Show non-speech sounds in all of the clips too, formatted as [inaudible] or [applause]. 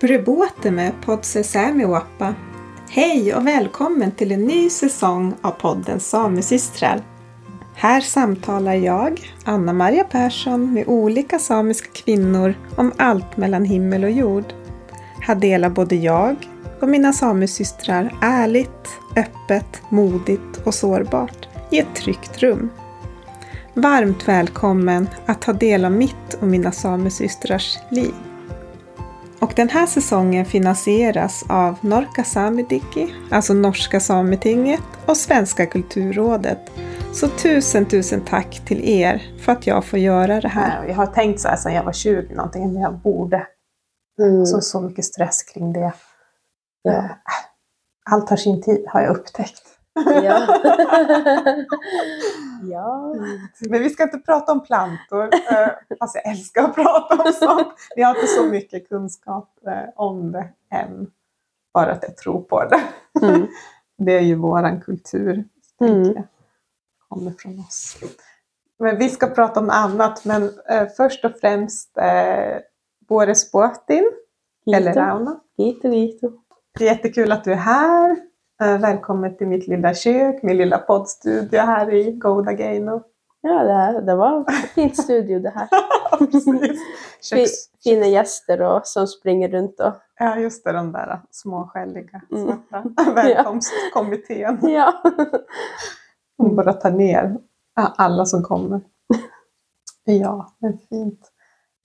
Brubote med Podse Sämiwappa. Hej och välkommen till en ny säsong av podden Samesystrar. Här samtalar jag, Anna-Maria Persson, med olika samiska kvinnor om allt mellan himmel och jord. Här delar både jag och mina samesystrar ärligt, öppet, modigt och sårbart i ett tryggt rum. Varmt välkommen att ta del av mitt och mina samesystrars liv. Och den här säsongen finansieras av Norka Samidiki, alltså Norska Sametinget och Svenska kulturrådet. Så tusen, tusen tack till er för att jag får göra det här. Jag har tänkt så här sedan jag var 20 någonting, men jag borde. Mm. Så, så mycket stress kring det. Ja. Eh, Allt har sin tid har jag upptäckt. Ja. [laughs] ja. Men vi ska inte prata om plantor, eh, fast jag älskar att prata om sånt. Vi har inte så mycket kunskap eh, om det än, bara att jag tror på det. Mm. [laughs] Det är ju våran kultur, Mm. jag. kommer från oss. Men vi ska prata om annat, men först och främst eh, Boris Boatin, eller Gito, Rauna. gito. Det er jättekul att du är här. Eh, välkommen till mitt lilla kök, min lilla poddstudio här i Goda. Ja, det, här, det var en fin studio det här. [laughs] Fi, Köks... fina gäster och, som springer runt och... Ja, just det, de där småskjellige skälliga Mm. svarta. [laughs] Välkomstkommittén. [laughs] Ja. Hon bara tar ner alla som kommer. Ja, men fint.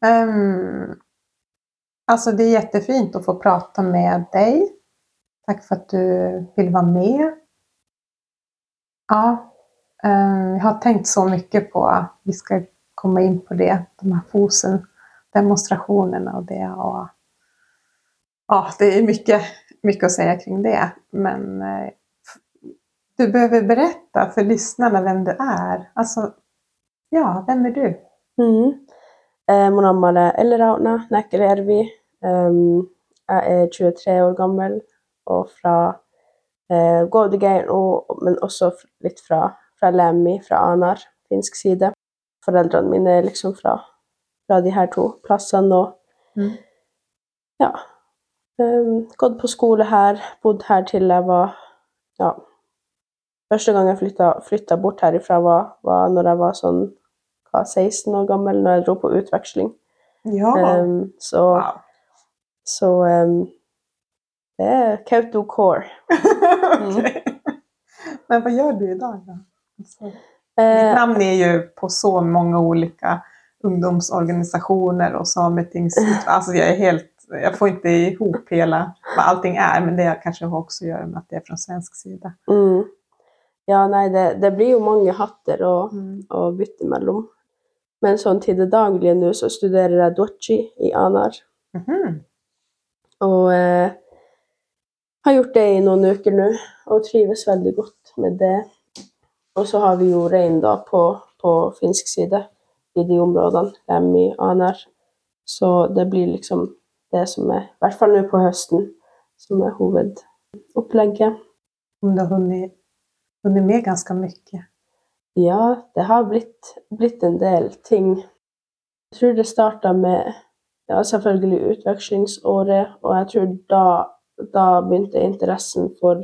Um, alltså det är jättefint att få prata med dig. Tack för att du vill vara med. Ja, jeg jag har tänkt så mycket på, vi ska komma in på det, de här fosen demonstrationerna och det. Och, ja, det är mycket, mycket att säga kring det. Men eh, du behöver berätta för lyssnarna vem du är. Alltså, ja, vem är du? Mm. Eh, Mon navn er Elle Rauna Nekkelervi. Um, jeg er 23 år gammel og fra eh, Gådegeir, og- men også litt fra, fra Lemmi, fra Anar, finsk side. Foreldrene mine er liksom fra, fra de her to plassene. Og Mm. ja. Um, gått på skole her, bodd her til jeg var ja, Første gang jeg flytta, flytta bort herifra, var, var når jeg var sånn hva, 16 år gammel, når jeg dro på utveksling. Ja, Um, så wow. så um, det er Kautokeino. [laughs] okay. Men vad gör du idag då? Alltså, ditt Eh, namn är ju på så många olika ungdomsorganisationer och sametingsut. [laughs] Alltså jag är helt... Jag får inte ihop hela vad allting är, men det kanske också gör med att det är från svensk sida. mm. Ja, nei, det, det blir jo mange hatter å, Mm. å bytte mellom. Men sånn til det daglige nå, så studerer jeg dochi i Anar. Mhm. Og eh, har gjort det i noen uker nå, og trives veldig godt med det. Og så har vi jo rein da på, på finsk side i de områdene, Lemmi, Anar. Så det blir liksom det som er, i hvert fall nå på høsten, som er hovedopplegget. Om det har hunnit med ganske mye? Ja, det har blitt, blitt en del ting. Jeg tror det starta med ja, selvfølgelig utvekslingsåret, og jeg tror da, da begynte interessen for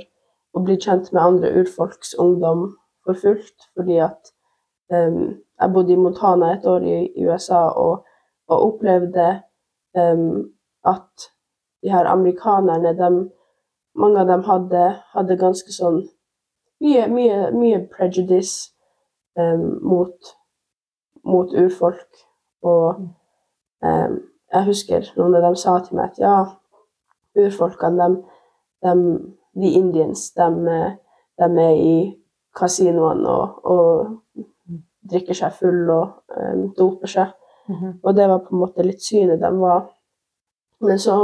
å bli kjent med andre urfolks ungdom for fullt, fordi at um, jeg bodde i Montana et år i, USA og, og opplevde um, at de her amerikanerne, de, mange av dem hadde, hadde ganske sånn mye, mye, mye prejudice um, mot, mot urfolk. Og jeg husker noen av dem sa til meg at ja, urfolkene, de, de, de indians, de, de, er i kasinoene og, og drikker seg full og um, doper seg. Mhm. Og det var på en måte litt synet de var. Men så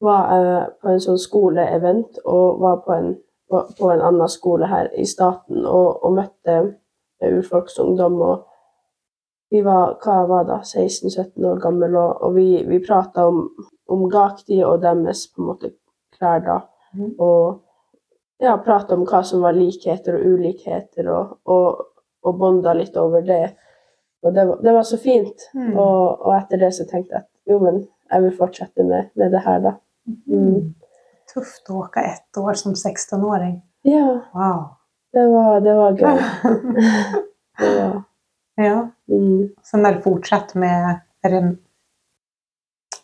var jeg på en sånn skoleevent og var på en, på, på en annen skole her i staten og, og møtte urfolksungdom. Og vi var hva var da, 16-17 år gamle, og, og vi, vi prata om, om Gakti og deres på en måte klær da. Mm. Og ja, prata om hva som var likheter og ulikheter, og, og, og bonda litt over det. Og det var, det var så fint. Mm. Og, og etter det så tenkte jeg at jo, men jeg vil fortsette med, med det her, da. Mm. Tufft å åke ett år som 16-åring. Ja, Wow. det var, det var gøy. [laughs] Det var, ja. mm. Så når du fortsatt med Er det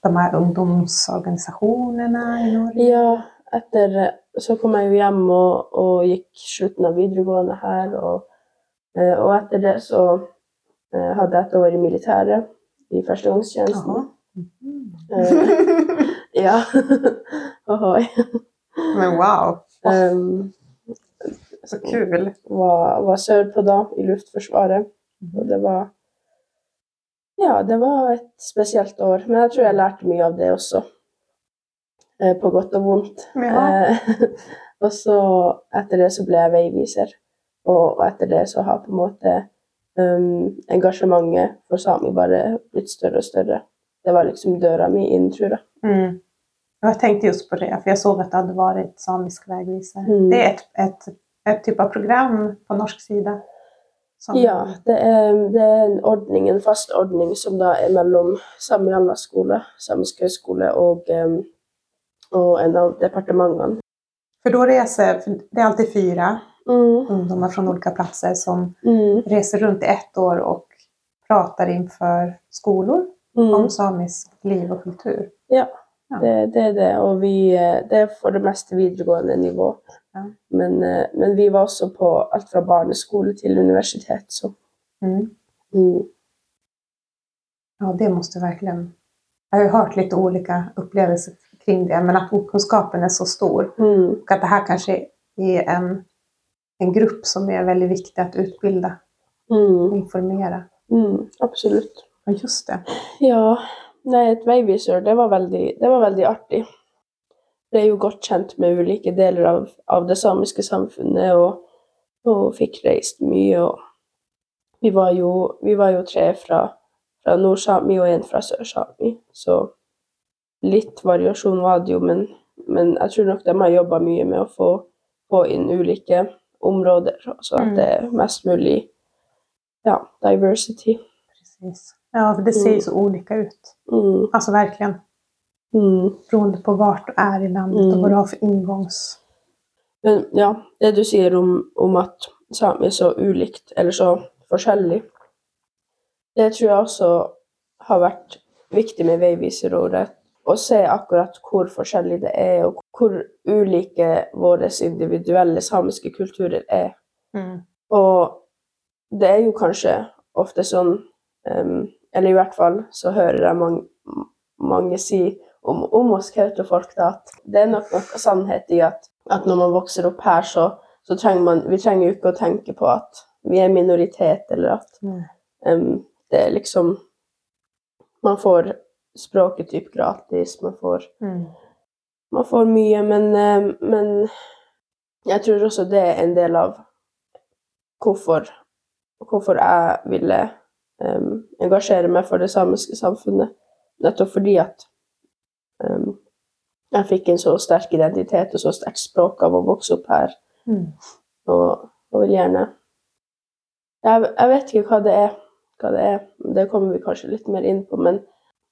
de här ungdomsorganisationerna i Norge? Ja, etter så kom jeg jo hjem og, og gikk slutten av videregående her. Og, eh, og etter det så eh, hadde jeg et år i militæret, i førstegangstjenesten. Mm. Eh, [laughs] ja. [laughs] Ohoi. Men wow, Um, så kul. var, var sørpå da, i Luftforsvaret. Og det var Ja, det var et spesielt år. Men jeg tror jeg lærte mye av det også. Eh, på godt og vondt. Ja. Eh, [laughs] og så etter det så ble jeg veiviser. Og, og etter det så har på en måte um, engasjementet for sami bare blitt større og større. Det var liksom døra mi inn, tror jeg. Mm. Og jeg tenkte just på det, for jeg så at det hadde vært samisk veiviser. Mm. Det er et, et, et type av program på norsk sida. Som, Ja, det er, det er en ordning, en fast ordning som da er mellom Sami Alla skole, Samisk høgskole og, og en av departementene. For da reiser det er alltid fyra Mm. ungdommer fra ulike plasser som Mm. reser rundt i ett år og prater innenfor skoler Mm. om samisk liv og kultur. Ja, Ja. det, det er det. Og vi, eh, det er for det meste videregående nivå. Ja. Men, eh, men vi var også på alt fra barneskole til universitet, så Mm. mm. Ja, det måste verkligen... Jag har hørt litt ulike olika upplevelser kring det, men at okunskapen er så stor. Mm. og at det här kanske är en, en grupp som er veldig viktig å utbilda og informere. informera. Mm. Absolutt. Ja, just det. Ja, nei, et veivisør, det var veldig, det var veldig artig. Det er jo godt kjent med ulike deler av, av det samiske samfunnet, og, og fikk reist mye. Og vi var jo, vi var jo tre fra, fra Nord-Sami og en fra Sør-Sami, så litt variasjon var det jo, men, men jeg tror nok de har jobba mye med å få, få inn ulike områder, så at Mm. det er mest mulig ja, diversity. Precis. Ja, för det ser ju Mm. så olika ut. Mm. Alltså verkligen. Mm. Beroende på vart du er i landet mm. og hva du har for ingångs... Men ja, det du sier om, om at samer er så ulikt, eller så forskjellig, det tror jeg også har vært viktig med veiviserordet. Å se akkurat hvor forskjellig det er, og hvor ulike våre individuelle samiske kulturer er. Mm. Og det er jo kanskje ofte sånn, um, eller i hvert fall så hører jeg mange, mange si om, om oss kautofolk da, at det er nok noe sannhet i at, at når man vokser opp her, så, så trenger man, vi trenger jo ikke å tenke på at vi er minoritet, eller at em, det er liksom Man får språket typ gratis, man får Mm. man får mye, men, eh, men jeg tror også det er en del av hvorfor, hvorfor jeg ville um, engasjere meg for det samiske samfunnet. Nettopp fordi at em, jeg fikk en så sterk identitet og så sterkt språk av å vokse opp her, Mm. og, og vil gjerne jeg, jeg vet ikke hva det er, hva det er, det kommer vi kanskje litt mer inn på, men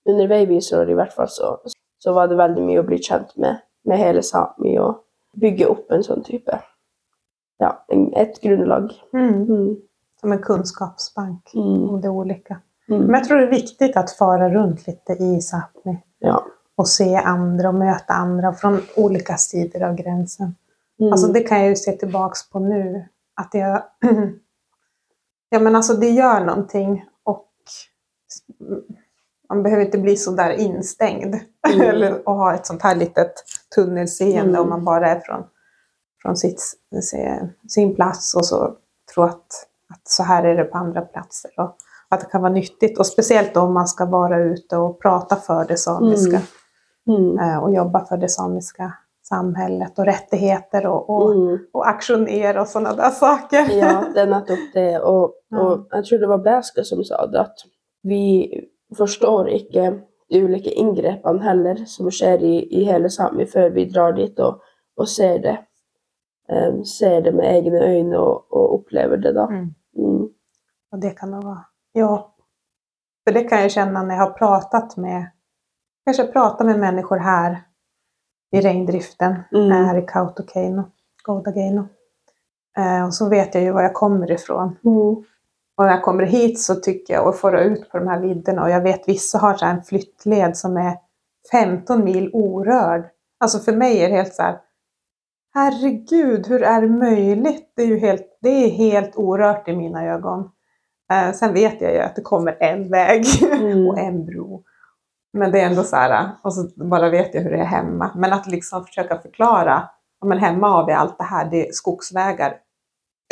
under veivisår i hvert fall så, så var det veldig mye å bli kjent med, med hele Sami og bygge opp en sånn type ja, et grunnlag. Mm. Mm. Som en kunskapsbank Mm. om det olika. Mm. Men jeg tror det er viktig å fare rundt litt i Sápmi Ja. Och se andra och möta andra från olika sidor av gränsen. Mm. Alltså det kan jag ju se tillbaks på nu. Att jag, [clears throat] ja men alltså det gör någonting och man behöver inte bli så där instängd. Mm. [laughs] Eller och ha ett sånt här litet tunnelseende Mm. om man bara är från, från sitt, sin plats och så tror att, att så här är det på andra platser. Och att det kan vara nyttigt. Och speciellt om man ska vara ute och prata för det samiska. Mm. Eh, Och jobba för det samiska samhället och rättigheter och, och Mm. och aktionera och sådana där saker. Ja, det är nettopp det. Og, Ja. og jeg tror det var Bæske som sa det, at vi forstår ikke de ulike ingreppen heller som skjer i, i hele Sami, før vi drar dit og, och ser det. Um, ser det med egne øyne og, och opplever det, da. Mm. Mm. Och det kan nog vara, ja. För det kan jag känna när jag har pratat med, kanske prata med människor här i regndriften Mm. här i Kautokeino, Goudageino. Eh, och så vet jag ju var jag kommer ifrån. Mm. Och när jag kommer hit så tycker jag, och får ut på de här vidderna, och jag vet vissa har så här en flyttled som är 15 mil orörd. Alltså för mig är det helt så här, herregud, hur är det möjligt? Det är ju helt, det är helt orört i mina ögon. Eh, sen vet jag ju att det kommer en väg Mm. [laughs] och en bro. Men det är ändå så här, och så bara vet jag hur det är hemma. Men att liksom försöka förklara, ja, men hemma har vi allt det här, det är skogsvägar.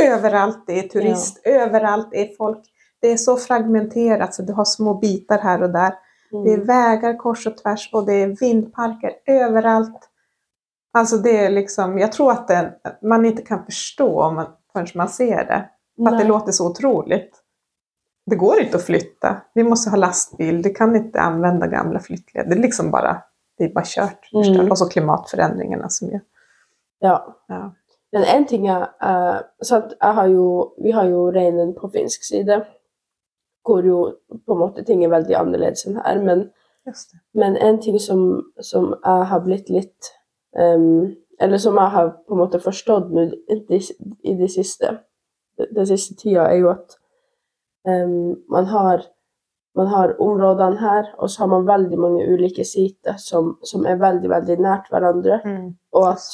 Överallt, det är turist, överallt är folk. Det är så fragmenterat så du har små bitar här och där. Det är Mm. vägar kors och tvärs och det är vindparker överallt. Alltså det är liksom, jag tror att det, man inte kan förstå om man, förrän man ser det. För att det låter så otroligt. Det går inte att flytta. Vi måste ha lastbil. Du kan inte använda gamla flyttleder. Det är liksom bara, det är bara kört. Mm. Och så klimatförändringarna som gör. Ja. Ja. Men en ting er eh, så at jeg har jo, Vi har jo reinen på finsk side, hvor jo på en måte ting er veldig annerledes enn her. Men, men en ting som, som jeg har blitt litt um, Eller som jeg har på en måte forstått nå i, i det siste, de siste tida, er jo at ehm, man har man har områdene her, og så har man veldig mange ulike sider som, som er veldig, veldig nært hverandre. Mm. Og at,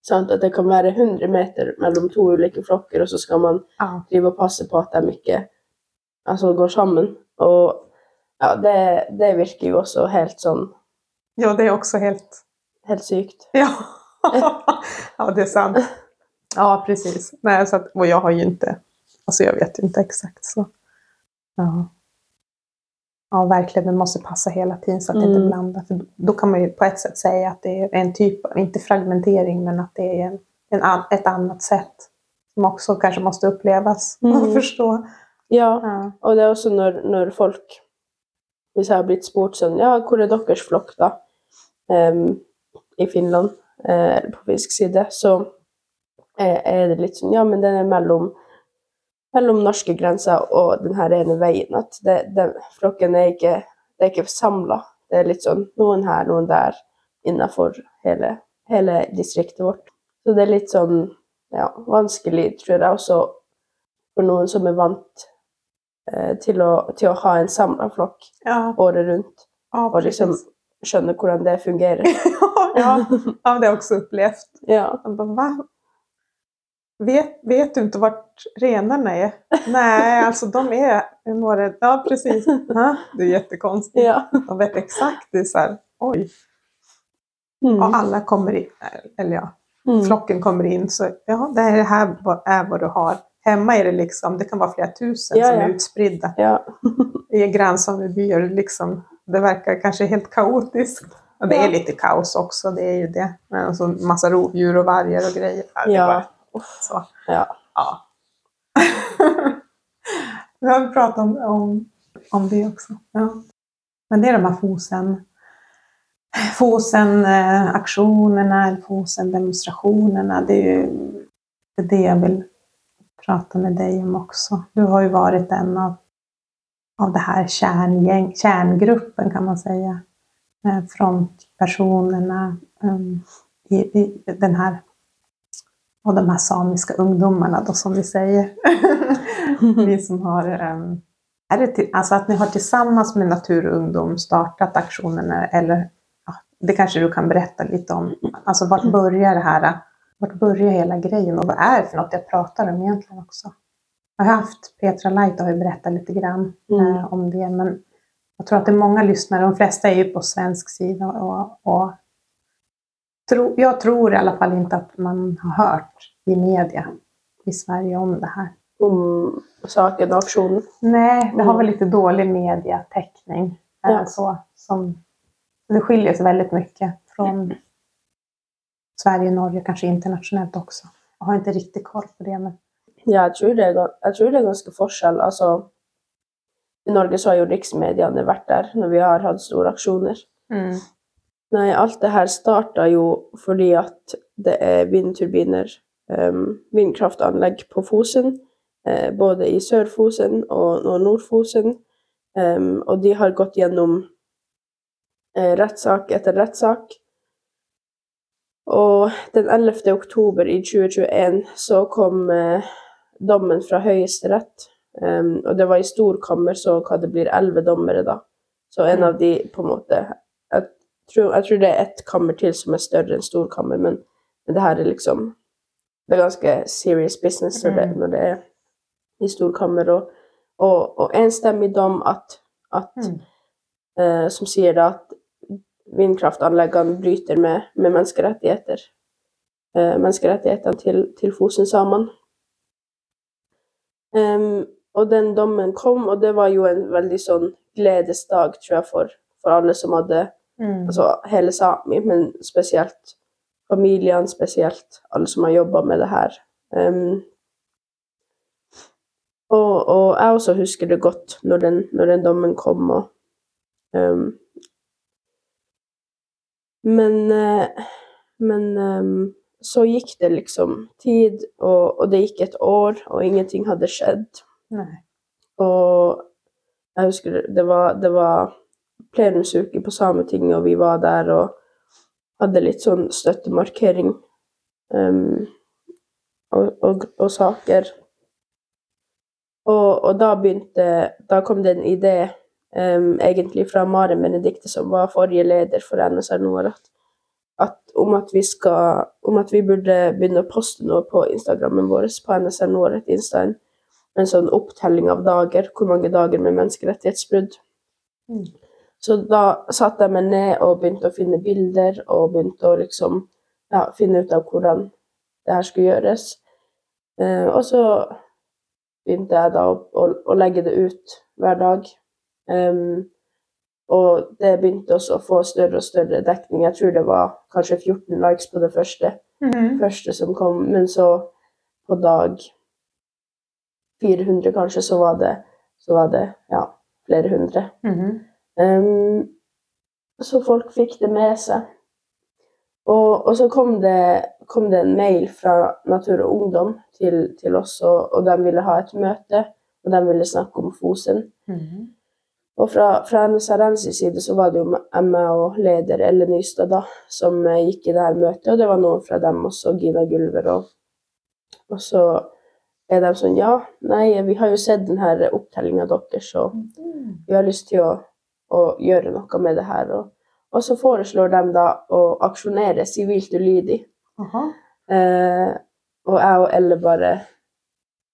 sant, at det kan være 100 meter mellom to ulike flokker, og så skal man ah. drive og passe på at de ikke altså, går sammen. Og ja, det, det virker jo også helt sånn ja, det er også helt helt sykt. Ja, [laughs] ja det är sant. Ja, precis. Nej, så att, och jag har ju inte, alltså jag vet inte exakt så. Ja. Ja, verkligen, det måste passa hela tiden så att det inte Mm. blandar. För då kan man ju på ett sätt säga att det är en typ, av- inte fragmentering, men att det är en, en, an- ett annat sätt som också kanske måste upplevas [laughs] och Mm. förstå. Ja, Ja. og det er også når, när folk Hvis jeg har blitt spurt sånn Ja, hvor er deres flokk, da? Um, I Finland, eh, eller på finsk side, så er, er det litt sånn Ja, men den er mellom mellom norske grenser og den her ene veien. At det, den, flokken er ikke, det er ikke samla. Det er litt sånn noen her, noen der, innafor hele, hele distriktet vårt. Så det er litt sånn ja, vanskelig, tror jeg også, for noen som er vant eh, til, å, til å ha en samla flokk Ja, året rundt, ja, og liksom skjønne hvordan det fungerer. [laughs] ja, det har jeg også opplevd. ja. Jag bara, va? Vet, vet du inte vart renarna är? Nej, alltså de är i några... Ja, precis. Det är jättekonstigt. ja. De vet exakt. Det är så här, oj. Mm. Och alla kommer in, eller ja, Mm. flocken kommer in. Så ja, det här det här är vad du har. Hemma är det liksom, det kan vara flera tusen Ja, som ja. är utspridda Ja. i grannsamebyar. Liksom, det verkar kanske helt kaotiskt. Och det Ja. är lite kaos också, det är ju det. Men alltså massa rovdjur och vargar och grejer. Ja. Så. ja. Ja. [laughs] Vi har pratat om, om, om det också. Ja. Men det är de här FOSEN, FOSEN-aktionerna, eller FOSEN-demonstrationerna. Det är ju det, jag vill prata med dig om också. Du har ju varit en av, av det här kärngäng, kärngruppen kan man säga. Eh, Frontpersonerna um, i, i den här och de här samiska ungdomarna då som vi säger. [laughs] vi som har, ehm, är det till, alltså att ni har tillsammans med Natur och ungdom startat aktionerna eller ja, det kanske du kan berätta lite om. Alltså vart börjar det här? Vart börjar hela grejen och vad är det för något jag pratar om egentligen också? Jag har haft Petra Light har ju berättat lite grann Mm. eh, om det men jag tror att det är många lyssnare, de flesta är ju på svensk sida och, och tro, jag tror i alla fall inte att man har hört i media i Sverige om det här. Om saken og aksjonen. Nej, det har Mm. väl lite dålig mediatäckning. Ja. Så, som, det skiljer sig väldigt mycket från Sverige, Norge, kanske internationellt också. Jag har inte riktigt koll på det. Men... Ja, jeg tror, det er, jeg tror det er ganske forskjell. Altså, I Norge så har jo riksmediene vært der når vi har hatt store aksjoner. Nei, alt det her starta jo fordi at det er vindturbiner, um, vindkraftanlegg på Fosen. eh, både i Sør-Fosen og Nord-Fosen. Um, og de har gått gjennom eh, rettssak etter rettssak. Og den 11. oktober i 2021 så kom eh, dommen fra Høyesterett. Um, og det var i storkammer, så hva det blir elleve dommere da. Så en av de på en måte tror, jeg tror det er ett kammer til som er større enn storkammer, men, men det her er liksom Det er ganske serious business når det, Mm. når det er i storkammer. Og, og, og enstemmig dom at, at Mm. eh, som sier da at vindkraftanleggene bryter med, med menneskerettigheter. Eh, menneskerettighetene til, til Fosen-samene. Um, og den dommen kom, og det var jo en veldig sånn gledesdag, tror jeg, for, for alle som hadde Mm. Altså hele Sami, men spesielt familiene, spesielt alle som har jobba med det her. Um, og, og jeg også husker det godt når den, når den dommen kom, og um, Men eh, Men um, så gikk det liksom tid, og, og det gikk et år, og ingenting hadde skjedd. Nei. Og jeg husker det var, det var plenumsuke på Sametinget, og vi var der og hadde litt sånn støttemarkering um, og, og, og saker. Og, og da begynte Da kom det en idé, um, egentlig fra Maren Benedicte, som var forrige leder for NSR Nord, at, om at vi skal Om at vi burde begynne å poste noe på Instagrammen vår, på NSR Nord, et Instaen, en sånn opptelling av dager, hvor mange dager med menneskerettighetsbrudd. Mm. Så da satte jeg meg ned og begynte å finne bilder, og begynte å liksom ja, finne ut av hvordan det her skulle gjøres. Eh, og så begynte jeg da å, å, å legge det ut hver dag. Um, og det begynte også å få større og større dekning. Jeg tror det var kanskje 14 likes på det første Mhm. første som kom, men så på dag 400 kanskje, så var det, så var det ja, flere hundre. Mhm. Ehm, så folk fikk det med seg. Og, og så kom det, kom det en mail fra Natur og Ungdom til, til oss, og, og de ville ha et møte, og de ville snakke om Fosen. Mhm. Og fra, fra NSRNs side så var det jo meg og leder Ellen Nystad da, som eh, gikk i det her møtet, og det var noen fra dem også, Gina Gulver. Og, og så er de sånn Ja, nei, vi har jo sett den her opptellinga deres, og vi har lyst til å, å gjøre noe med det her. Og, og så foreslår de da å aksjonere sivilt ulydig. Eh, og jeg og Elle bare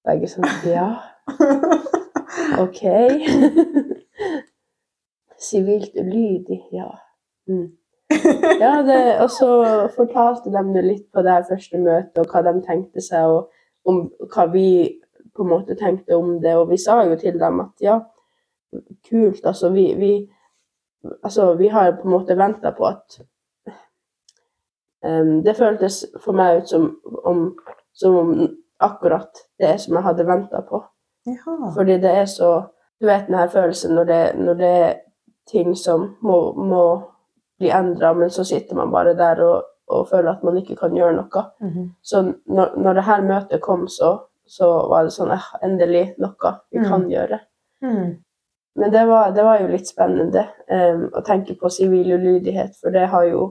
begge sånn Ja. [laughs] OK. [laughs] Sivilt ulydig, ja. Mm. ja det, og så fortalte de det litt på det her første møtet, og hva de tenkte seg, og om hva vi på en måte tenkte om det. Og vi sa jo til dem at ja, kult, altså vi, vi Altså, vi har på en måte venta på at um, Det føltes for meg ut som om, som om akkurat det som jeg hadde venta på. Jaha. Fordi det er så Du vet den her følelsen når det, når det er ting som må, må bli endra, men så sitter man bare der og, og føler at man ikke kan gjøre noe. Mhm. Så når, når det her møtet kom, så, så var det sånn eh, Endelig noe vi Mm. kan gjøre. Mhm. Men det var, det var jo litt spennende um, å tenke på sivil ulydighet, for det har jo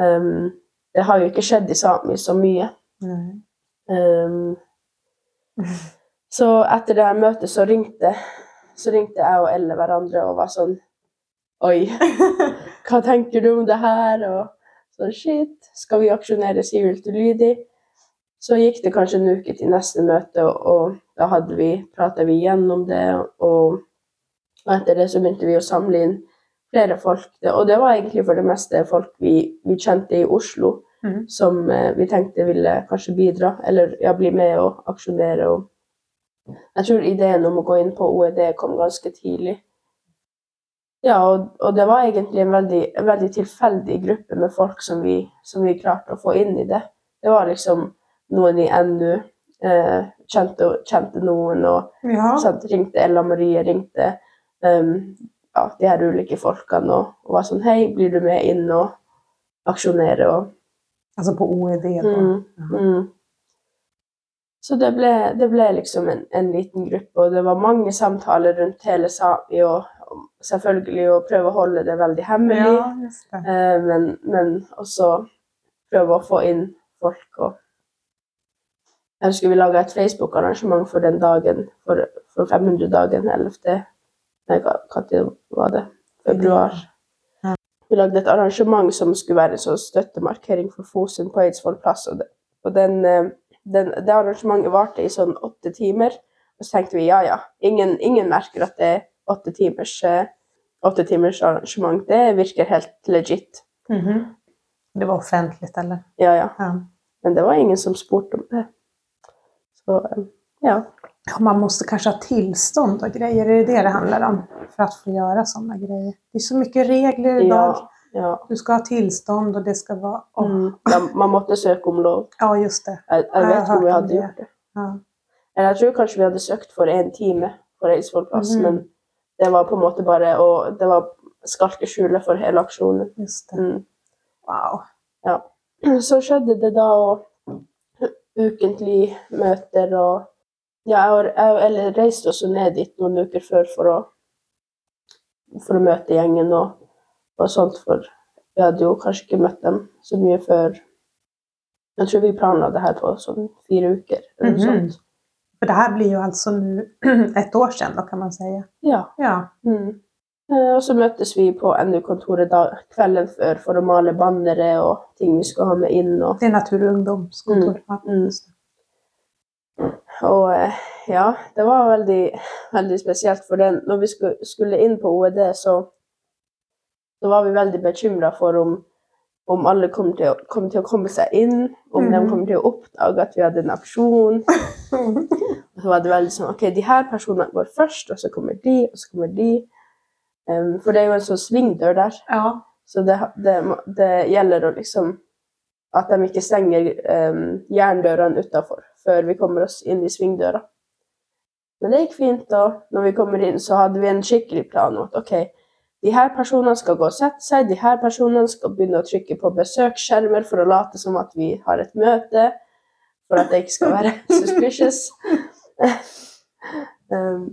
um, Det har jo ikke skjedd i Sami så mye. Em, så etter det her møtet så ringte, så ringte jeg og Elle hverandre og var sånn Oi, [laughs] hva tenker du om det her? Og sånn shit, skal vi aksjonere sivilt ulydig? Så gikk det kanskje en uke til neste møte, og, og da hadde vi, prata vi igjennom det. Og, og etter det så begynte vi å samle inn flere folk. Og det var egentlig for det meste folk vi, vi kjente i Oslo, mm. som eh, vi tenkte ville kanskje bidra, eller ja, bli med og aksjonere. Og jeg tror ideen om å gå inn på OED kom ganske tidlig. Ja, og, og det var egentlig en veldig, en veldig tilfeldig gruppe med folk som vi, som vi klarte å få inn i det. Det var liksom noen i NU, eh, kjente, kjente noen, og Ja. ringte Ella Marie, ringte em, ja, de her ulike folkene og, og var sånn Hei, blir du med inn og aksjonere? Og, Altså på OED. Mm, mm. Så det ble, det ble liksom en, en liten gruppe, og det var mange samtaler rundt hele Sami, og og selvfølgelig å prøve å holde det veldig hemmelig. Ja, det. Eh, men, men også prøve å få inn folk. Og jeg husker vi laga et Facebook-arrangement for den dagen, for, for 500-dagen 11. Nei, når var det? Februar. Ja. Vi lagde et arrangement som skulle være en støttemarkering for Fosen på Eidsvoll plass. Og, det, og den, eh, den, det arrangementet varte i sånn åtte timer. Og så tenkte vi ja, ja, ingen, ingen merker at det er åtte timers, eh, åtte timers arrangement. Det virker helt legit. Mhm. Det var offentlig, eller? Ja, ja. Ja. Men det var ingen som spurte om det. Så eh, ja. Man måste kanske ha tillstånd och grejer, är det det det handlar om? För att få göra sådana grejer. Det är så mycket regler idag. ja, ja. Du ska ha tillstånd och det ska vara... Oh. Mm. Man, måtte søke om lov. Ja, just det. Jeg, Ja, jeg vet ikke om vi hadde gjort det. Ja. Eller jeg tror kanskje vi hadde søkt for en time på Eidsvoll plass, Mhm. men det var på en måte bare å Det var skalkeskjulet for hele aksjonen. Just det. Mm. Wow. [clears throat] Så skjedde det da og ukentlig møter og Ja, jeg, jeg reiste også ned dit noen uker før for å for å møte gjengen og, og sånt, for vi hadde jo kanskje ikke møtt dem så mye før Jeg tror vi planla det her på sånn fire uker. eller noe Mhm. sånt. For det her blir jo altså [clears throat] et år siden, da, kan man si. Ja. Ja. Mm. Eh, Og så møttes vi på NU-kontoret kvelden før for å male bannere og ting vi skal ha med inn. Og, Det er Natur og ungdomskontor. Ja, Mm. Det. og eh, ja, det var veldig, veldig spesielt. For den, når vi skulle, inn på OED, så, så var vi veldig bekymra for om, om alle kom til, å, kom til å komme seg inn, om de Mhm. kom til å oppdage at vi hadde en aksjon. [laughs] Og så var det veldig sånn OK, de her personene går først, og så kommer de, og så kommer de. Um, for det er jo en sånn svingdør der. Ja. Så det, det, det gjelder å liksom At de ikke stenger um, jerndørene utafor før vi kommer oss inn i svingdøra. Men det gikk fint, og når vi kommer inn, så hadde vi en skikkelig plan om at OK, de her personene skal gå og sette seg, de her personene skal begynne å trykke på besøksskjermer for å late som at vi har et møte, for at det ikke skal være [laughs] suspicious. [laughs] um,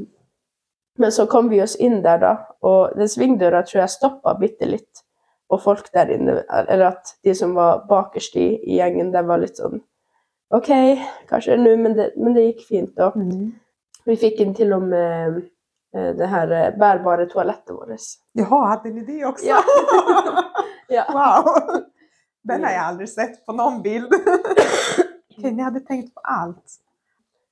men så kom vi oss inn der, da, og den svingdøra tror jeg stoppa bitte litt. Og folk der inne, eller at de som var bakerst i, i gjengen, de var litt sånn OK, kanskje nå, men men det gikk fint. da. Mm. vi fikk inn til og med eh, det her eh, bærbare toalettet vårt. Jaha, hadde ni det også? Ja. [laughs] Ja. Wow! Den har jeg aldri sett på noen bild. okay, ni hadde tenkt på alt.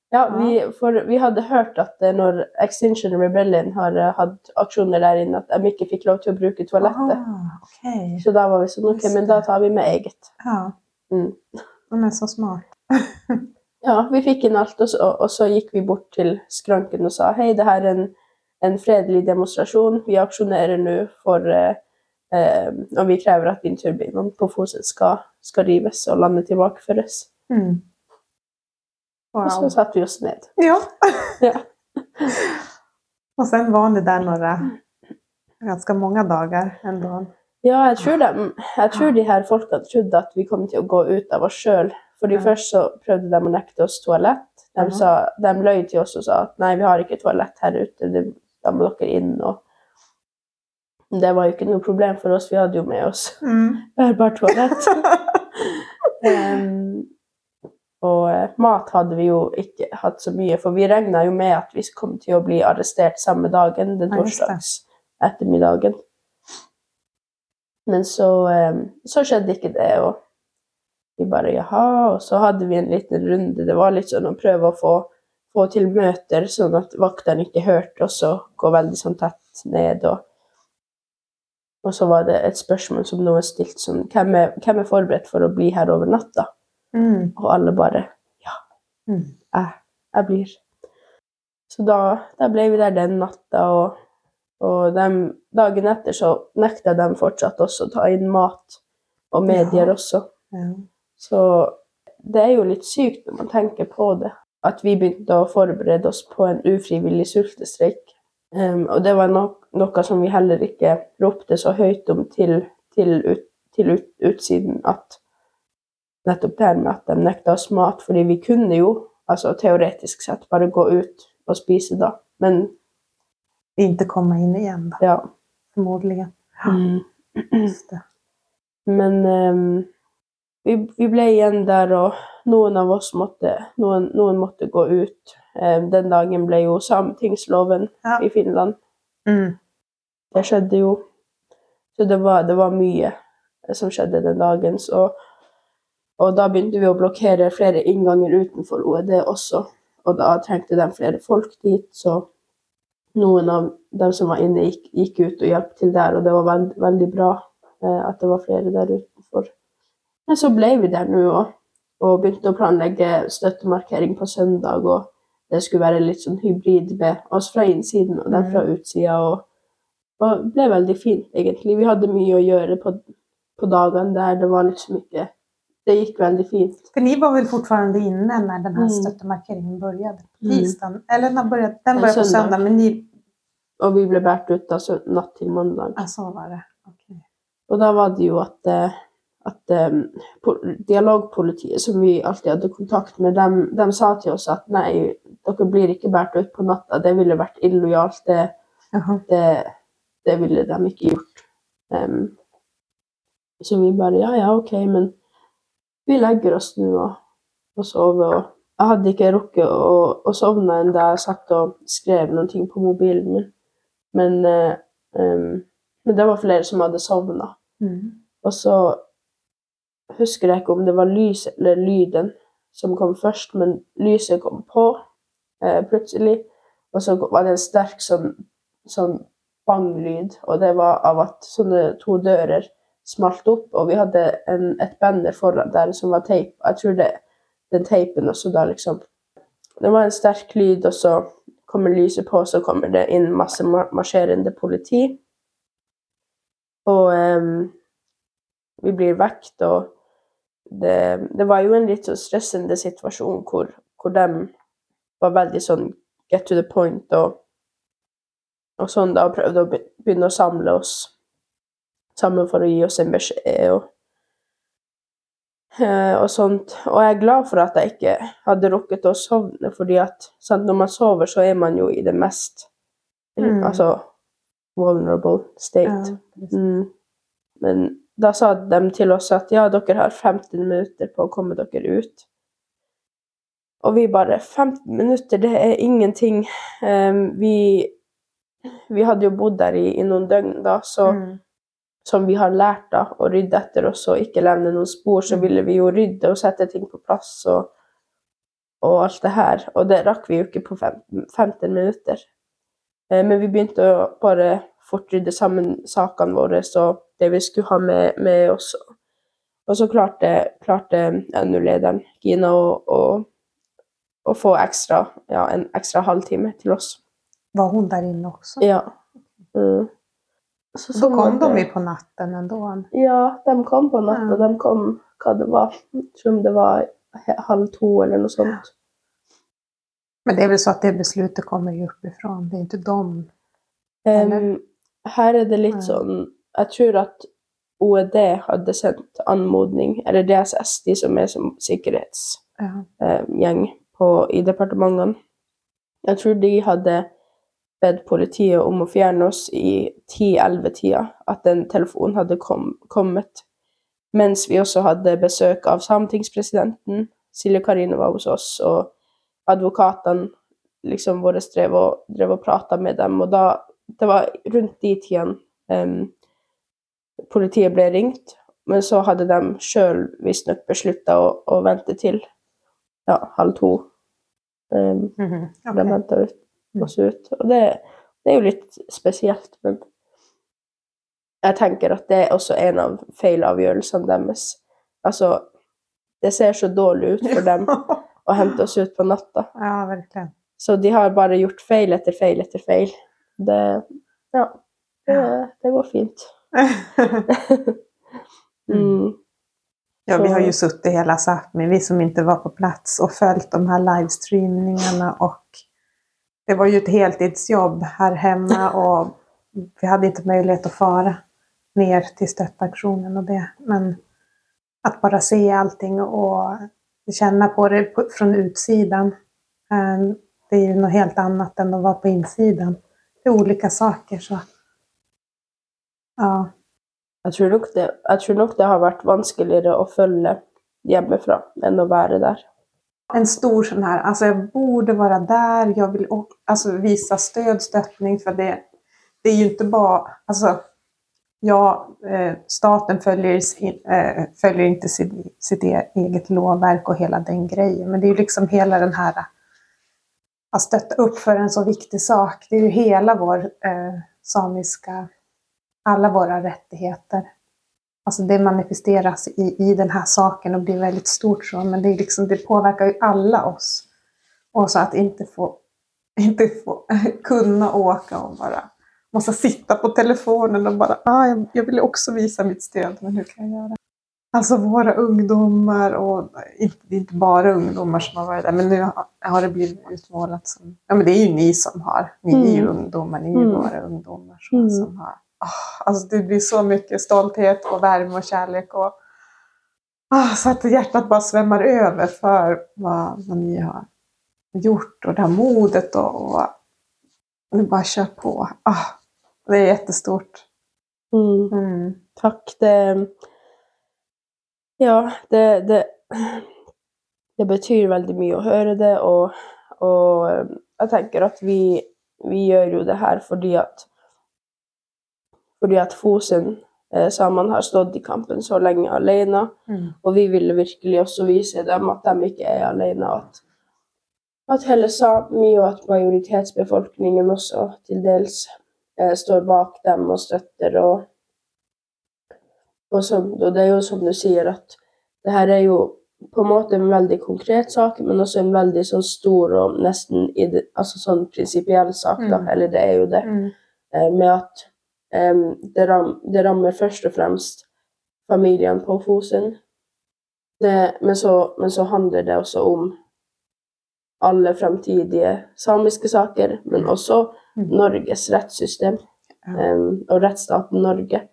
Ja, vi, for vi hadde hørt at eh, når Extinction Rebellion har hatt aksjoner der inne, at de ikke fikk lov til å bruke toalettet. Ah, okay. Så da var vi sånn OK, men da tar vi med eget. Ja. Mm. De är så smart. Ja, vi fikk inn alt, og så, og så gikk vi bort til skranken og sa hei, det her er en, en fredelig demonstrasjon. Vi aksjonerer nå for eh, eh, Og vi krever at vindturbinene på Fosen skal, skal rives og landet tilbakeføres. Mm. Og så Wow. satte vi oss ned. Ja. [laughs] Ja. Och sen var ni der några, mange dager en dag. Ja, jeg tror, de, jeg tror de her folkene trodde at vi kom til å gå ut av oss sjøl. Fordi Ja. først så prøvde de å nekte oss toalett. De, sa, de løy til oss og sa at nei, vi har ikke toalett her ute, det, da må dere inn. Og det var jo ikke noe problem for oss, vi hadde jo med oss [laughs] Mm. toalett. [laughs] um, og eh, mat hadde vi jo ikke hatt så mye, for vi regna jo med at vi kom til å bli arrestert samme dagen, den torsdags ettermiddagen. Men så, så skjedde ikke det, og vi bare jaha, og så hadde vi en liten runde. Det var litt sånn å prøve å få, få til møter, sånn at vaktene ikke hørte oss, og gå veldig sånn tett ned. og og så var det et spørsmål som noen stilte sånn hvem er, hvem er forberedt for å bli her over natta? Mm. Og alle bare Mm. jeg, jeg blir. Så da, da ble vi der den natta, og, og dem, dagen etter så nekta de fortsatt også å ta inn mat, og medier Ja. også. Ja. Så det er jo litt sykt når man tenker på det, at vi begynte å forberede oss på en ufrivillig sultestreik. Um, og det var nok, noe som vi heller ikke ropte så høyt om til, til, ut, til ut, utsiden at nettopp det her med at de nekta oss mat, fordi vi kunne jo altså teoretisk sett bare gå ut og spise da. Men Inte Ja. Mm. Men då, vi, vi ble igjen der, og noen av oss måtte, noen, noen måtte gå ut. Eh, den dagen ble jo sametingsloven Ja. i Finland. Mm. Det skjedde jo. Så det var, det var mye som skjedde den dagen. Så, og da begynte vi å blokkere flere innganger utenfor OED også. Og da trengte de flere folk dit, så noen av dem som var inne, gikk, gikk ut og hjalp til der, og det var veld, veldig bra eh, at det var flere der utenfor. Men så ble vi der nå og, og begynte å planlegge støttemarkering på søndag, og det skulle være litt sånn hybrid med oss fra innsiden og dem fra utsida. Og, og det ble veldig fint, egentlig. Vi hadde mye å gjøre på, på dagene der. Det var liksom ikke Det gikk veldig fint. For ni var vel fortfarande inne når den här Mm. stöttemarkeringen började? Mm. Eller när började, den begynte började på söndag. söndag, men ni... Og vi ble båret ut da så natt til mandag. Ja, så var det. Okay. Og da var det jo at, eh, at um, dialogpolitiet, som vi alltid hadde kontakt med, de, de sa til oss at nei, dere blir ikke båret ut på natta. Det ville vært illojalt. Det, det, det ville de ikke gjort. Um, så vi bare ja, ja, OK, men vi legger oss nå og, og sover. Og jeg hadde ikke rukket å, å sovne ennå jeg satt og skrev noen ting på mobilen min. Men, uh, um, men det var flere som hadde sovna. Mm. Og så husker jeg ikke om det var lyset eller lyden som kom først, men lyset kom på eh, plutselig. Og så var det en sterk sånn, sånn banglyd, og det var av at sånne to dører smalt opp, og vi hadde en, et banner foran der som var teip. Jeg tror det den teipen også da liksom Det var en sterk lyd, og så kommer lyset på, så kommer det inn masse marsjerende politi. Og em, vi blir vekt, og det, det var jo en litt sånn stressende situasjon hvor, hvor de var veldig sånn get to the point og, og sånn da, og prøvde å begynne å samle oss sammen for å gi oss en beskjed og, eh, og sånt. Og jeg er glad for at jeg ikke hadde rukket å sovne, fordi at sant, når man sover, så er man jo i det mest Mm. altså vulnerable state. Ja. Mm. Men da sa de til oss at ja, dere har 15 minutter på å komme dere ut. Og vi bare 15 minutter, det er ingenting. Um, vi, vi hadde jo bodd der i, i noen døgn da, så Mm. som vi har lært da, å rydde etter oss og ikke levne noen spor, så Mm. ville vi jo rydde og sette ting på plass og, og alt det her. Og det rakk vi jo ikke på fem, 15 minutter. Eh, Men vi begynte å bare fort rydde sammen sakene våre og det vi skulle ha med, med oss. Og så klarte, klarte NU-lederen, Gina, å, å, å få ekstra, ja, en ekstra halvtime til oss. Var hun der inne også? Ja. Mm. Så, Så kom de på natten ändå. Ja, de kom på natta. Ja. De kom hva det var. Om det var halv to eller noe sånt. Men det er vel så at det beslutet kommer jo oppifra, Det er ikke dem? Um, her er det litt Ja. sånn Jeg tror at OED hadde sendt anmodning, eller DSS, de som er som sikkerhetsgjeng Ja. på, i departementene. Jeg tror de hadde bedt politiet om å fjerne oss i 10-11-tida, at den telefonen hadde kom, kommet. Mens vi også hadde besøk av sametingspresidenten. Silje Karine var hos oss, og advokatene liksom våre drev og, drev og prata med dem. Og da Det var rundt de tidene em, politiet ble ringt, men så hadde de sjøl visstnok beslutta å, å vente til ja, halv to. Um, Mhm, de okej. henta oss ut. Og det, det er jo litt spesielt, men jeg tenker at det er også en av feilavgjørelsene deres. Altså, det ser så dårlig ut for dem [laughs] å hente oss ut på natta. ja, virkelig. Så de har bare gjort feil etter feil etter feil. Det Ja. Det, det går fint. [laughs] Mm. Ja, vi har ju suttit hela Sápmi, vi som inte var på plats och följt de här livestreamingene och det var ju ett heltidsjobb här hemma [laughs] och vi hade inte möjlighet att fara ner till stöttaktionen och det. Men att bara se allting och känna på det fra från utsidan, eh, det är ju något helt annat än att vara på insidan. Det är olika saker så. Ja. Jeg tror, nok det, jeg tror nok det har vært vanskeligere å følge hjemmefra enn å være der. En stor sånn her Altså, jeg borde være der, jeg vil altså, vise visa støtning, for det. Det er jo ikke bare Altså, ja, eh, staten følger, eh, följer inte sitt, sitt e- eget lovverk og hele den grejen, men det er jo liksom hele den her Å støtte opp for en så viktig sak. Det er jo hele vår eh, samiska, alla våra rättigheter. Alltså det manifesteras i, i den här saken och blir väldigt stort så, men det, liksom, det påverkar ju alla oss. Och så att inte få, [laughs] inte få [laughs] kunna åka och bara måste sitta på telefonen och bara, ah, jag, jag vill också visa mitt stöd, men hur kan jag göra? Alltså våra ungdomar, och inte, det är inte bara ungdomar som har varit där, men nu har, har det blivit utmålat som, ja men det är ju ni som har, ni är ju Mm. ungdomar, ni är ju Mm. våra ungdomar som, Mm. som har, alltså det blir så mycket stolthet och värme och kärlek och ah, så att hjärtat bara svämmar över för vad, vad ni har gjort och det här modet och, och ni bara kör på. Ah, det är jättestort. Mm. Mm. Takk. Det Ja, det, det Det betyr veldig mye å høre det, og, og jeg tenker at vi, vi gjør jo det her fordi at fordi at Fosen, eh, samene, har stått i kampen så lenge alene. Mm. Og vi ville virkelig også vise dem at de ikke er alene. At, at hele Sami og at majoritetsbefolkningen også til dels eh, står bak dem og støtter. Og, og, som, og det er jo som du sier, at det her er jo på en måte en veldig konkret sak, men også en veldig sånn stor og nesten ide, altså sånn prinsipiell sak, da. Mm. Eller det er jo det Mm. eh, med at det, ram, det rammer først og fremst familien på Fosen. Det, men, så, men så handler det også om alle fremtidige samiske saker, men også Mm. Norges rettssystem um, og rettsstaten Norge.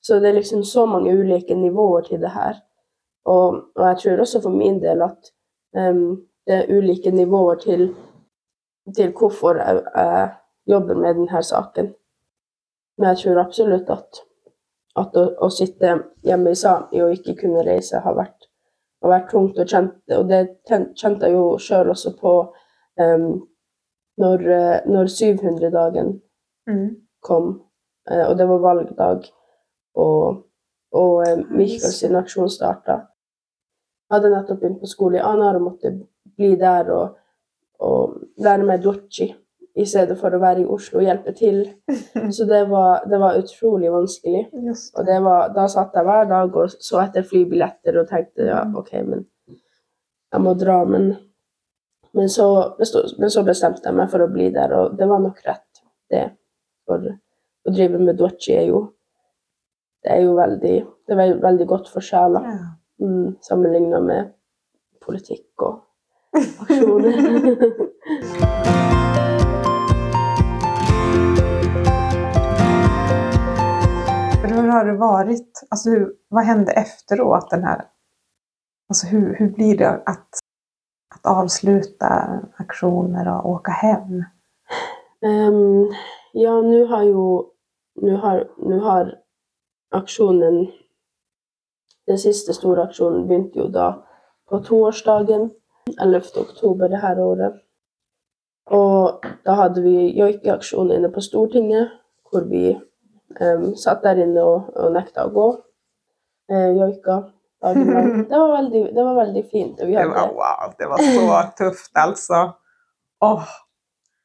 Så det er liksom så mange ulike nivåer til det her. Og, og jeg tror også for min del at um, det er ulike nivåer til, til hvorfor jeg, jeg jobber med denne saken. Men jeg tror absolutt at, at å, å sitte hjemme i Sami og ikke kunne reise har vært, har vært tungt. Og, kjente, og det kjente jeg jo sjøl også på um, når, eh, når 700-dagen Mm. kom, eh, og det var valgdag, og, og eh, Mikael sin aksjon starta. Jeg hadde nettopp begynt på skole i Anar og måtte bli der og, og lære meg dochi i stedet for å være i Oslo og hjelpe til. [laughs] Så det var, det var utrolig vanskelig. Og var, da satt jeg hver dag og så etter flybilletter og tenkte ja, Mm. OK, men jeg må dra. Men, men, så, men så bestemte jeg meg for å bli der, og det var nok rett, det. For å drive med dochi er jo Det er jo veldig, det er veldig, godt for sjela, mm, sammenligna med politikk og [laughs] aksjoner. [laughs] det varit? Alltså hur, vad hände efteråt? Den här, alltså hur, hur blir det att, att avsluta aktioner och åka hem? Um, ja, nu har jo nu har, nu har aksjonen Den siste store aksjonen begynte jo da på toårsdagen, 11. oktober det her året. Og da hadde vi joikeaksjon inne på Stortinget, hvor vi em, satt der inne og, og nekta å gå. Uh, joika dagen lang. [laughs] Det var veldig, det var veldig fint. Og vi Det var wow, det var så [laughs] tøft, altså. Åh,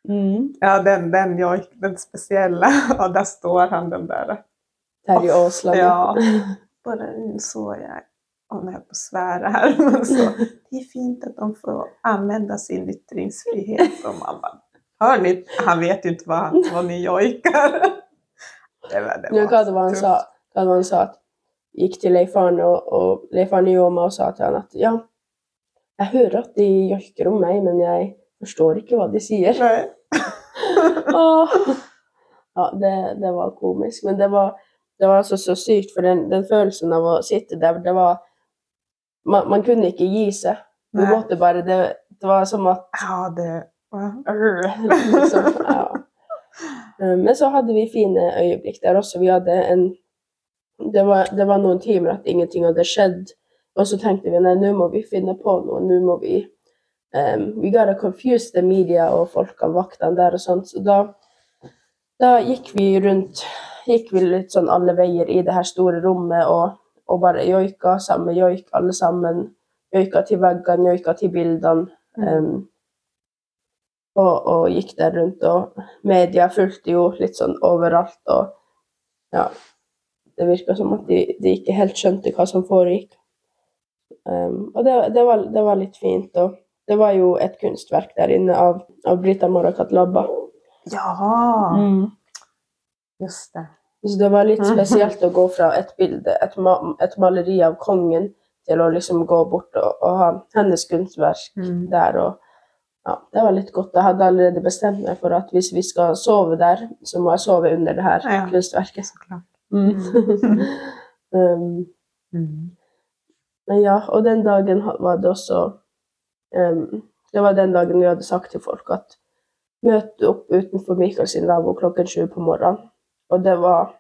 mm, ja, den, den, joik, den speciella. [laughs] Ja, der står han den der. Terje Aasland. Ja. Bare så jeg om jeg er på sfære her, men så, det er fint at de får anvende sin ytringsfrihet. Og man bare Hør ni, han vet jo ikke hva, hva ni jojkar. Det var, det Ja, hva det var han sa? Hva det var han sa at gikk til Leif Arne, og, og Leif Arne Jåma og sa til han at ja, jeg hører at de joiker om meg, men jeg forstår ikke hva de sier. Nei. [laughs] og, Ja, det, det var komisk, men det var, det var altså så sykt, for den, den følelsen av å sitte der, det var Man, man kunne ikke gi seg. Du Nej. måtte bare det, det var som at Ja, det... [laughs] liksom, ja. Eh, Men så hadde vi fine øyeblikk der også. Vi hadde en det var, det var noen timer at ingenting hadde skjedd Og så tenkte vi nei, nå må vi finne på noe. Nå må vi um, We gotta confuse the media og folkene, vaktene der og sånt. Så da, da gikk vi rundt Gikk vi litt sånn alle veier i det her store rommet og, og bare joika sammen. Joik alle sammen. Joika til veggene, joika til bildene. Um, og, og gikk der rundt, og media fulgte jo litt sånn overalt, og ja Det virka som at de, de, ikke helt skjønte hva som foregikk. Um, og det, det, var, det, var, litt fint, og det var jo et kunstverk der inne av, av Brita Marakat Labba. Ja! Mm. Just det. Så det var litt spesielt å gå fra et bilde, et, ma et maleri av kongen, til å liksom gå bort og, og ha hennes kunstverk mm. der. og ja, det var litt godt. Jeg hadde allerede bestemt meg for at hvis vi skal sove der, så må jeg sove under det her ja, kunstverket. Så klart. Mm. [laughs] um, mm. Men ja, og den dagen var det også um, Det var den dagen vi hadde sagt til folk at møte opp utenfor Michael sin lavvo klokken sju på morgenen. Og det var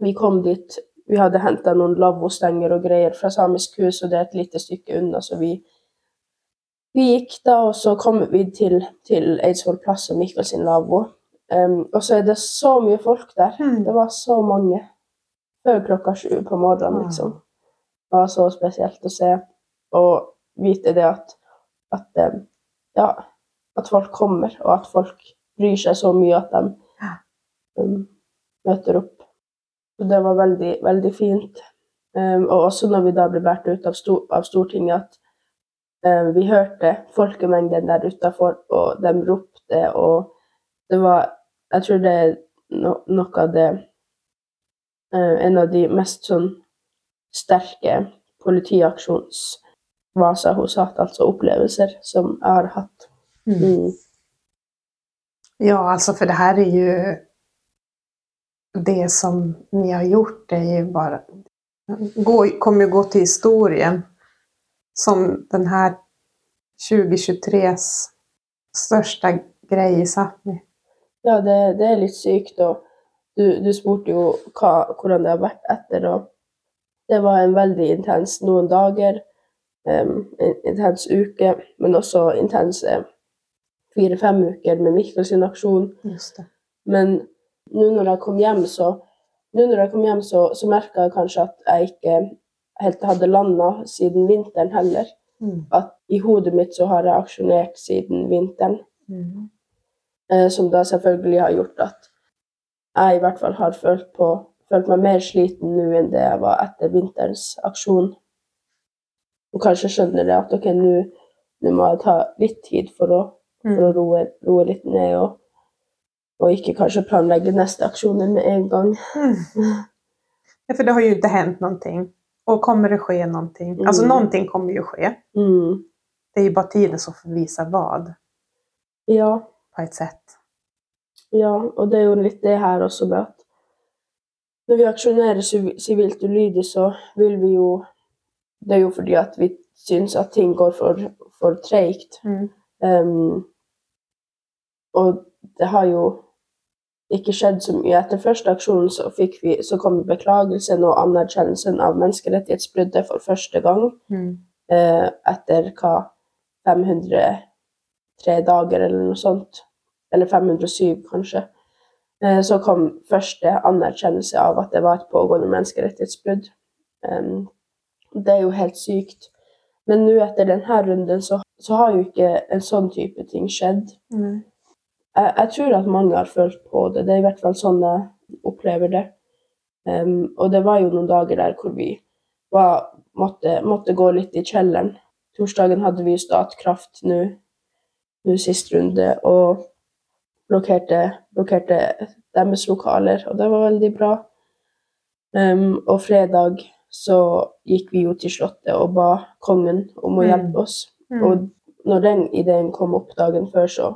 Vi kom dit Vi hadde henta noen lavvostenger og greier fra Samisk hus, og det er et lite stykke unna, så vi vi gikk da, og så kom vi til, til Eidsvoll plass og Mikkel sin nabo. Um, og så er det så mye folk der. Mm. Det var så mange før klokka sju på morgenen, liksom. Det var så spesielt å se og vite det at, at ja, at folk kommer, og at folk bryr seg så mye at de um, møter opp. Så det var veldig, veldig fint. Um, og også når vi da ble båret ut av, sto av, Stortinget, at vi hørte folkemengden der utafor, og de ropte, og det var Jeg tror det er no, noe av det eh, En av de mest sånn sterke politiaksjonsvaser hos hatt, altså opplevelser, som jeg har hatt. Mm. Mm. Ja, altså, for det her er jo Det som ni har gjort, det er jo bare Kommer jo gå til historien som den här 2023s største greie i Sápmi. Ja, det, det, er litt sykt. Og du, du spurte jo hva, hvordan det har vært etter. og Det var en veldig intens noen dager, um, en intens uke, men også intense fire-fem uker med Mikkel sin aksjon. Men nå når jeg kom hjem, så, nå jeg kom hjem, så, så merka jeg kanskje at jeg ikke helt hadde landa siden vinteren heller. Mm. At i hodet mitt så har jeg aksjonert siden vinteren. Mm. Eh, som da selvfølgelig har gjort at jeg i hvert fall har følt, på, følt meg mer sliten nå enn det jeg var etter vinterens aksjon. Og kanskje skjønner det at ok, nå må jeg ta litt tid for å, for å mm. roe, roe, litt ned, og, og, ikke kanskje planlegge neste aksjoner med en gang. Mm. [laughs] Ja, for det har jo ikke hendt noe. Och kommer det ske någonting? Mm. Alltså någonting kommer ju ske. Mm. Det är ju bara tiden som får visa vad. Ja. På ett sätt. Ja, og det er jo litt det her også med at når vi aksjonerer sivilt ulydig, så vil vi jo Det er jo fordi at vi syns at ting går for, for treigt. Mm. Um, og det har jo ikke skjedd så mye. Etter første aksjonen så, vi, så kom beklagelsen og anerkjennelsen av menneskerettighetsbruddet for første gang. Mm. Eh, etter hva 503 dager eller noe sånt. Eller 507, kanskje. Eh, så kom første anerkjennelse av at det var et pågående menneskerettighetsbrudd. Eh, det er jo helt sykt. Men nå etter denne runden så, så, har jo ikke en sånn type ting skjedd. Mm jeg, jeg, tror at mange har følt på det. Det er i hvert fall sånn jeg opplever det. Um, og det var jo noen dager der hvor vi var, måtte, måtte, gå litt i kjelleren. Torsdagen hadde vi Statkraft nå, nå sist runde, og blokkerte, blokkerte, deres lokaler, og det var veldig bra. Um, og fredag så gikk vi jo til Slottet og ba kongen om å mm. hjelpe oss. Mm. Og når den ideen kom opp dagen før, så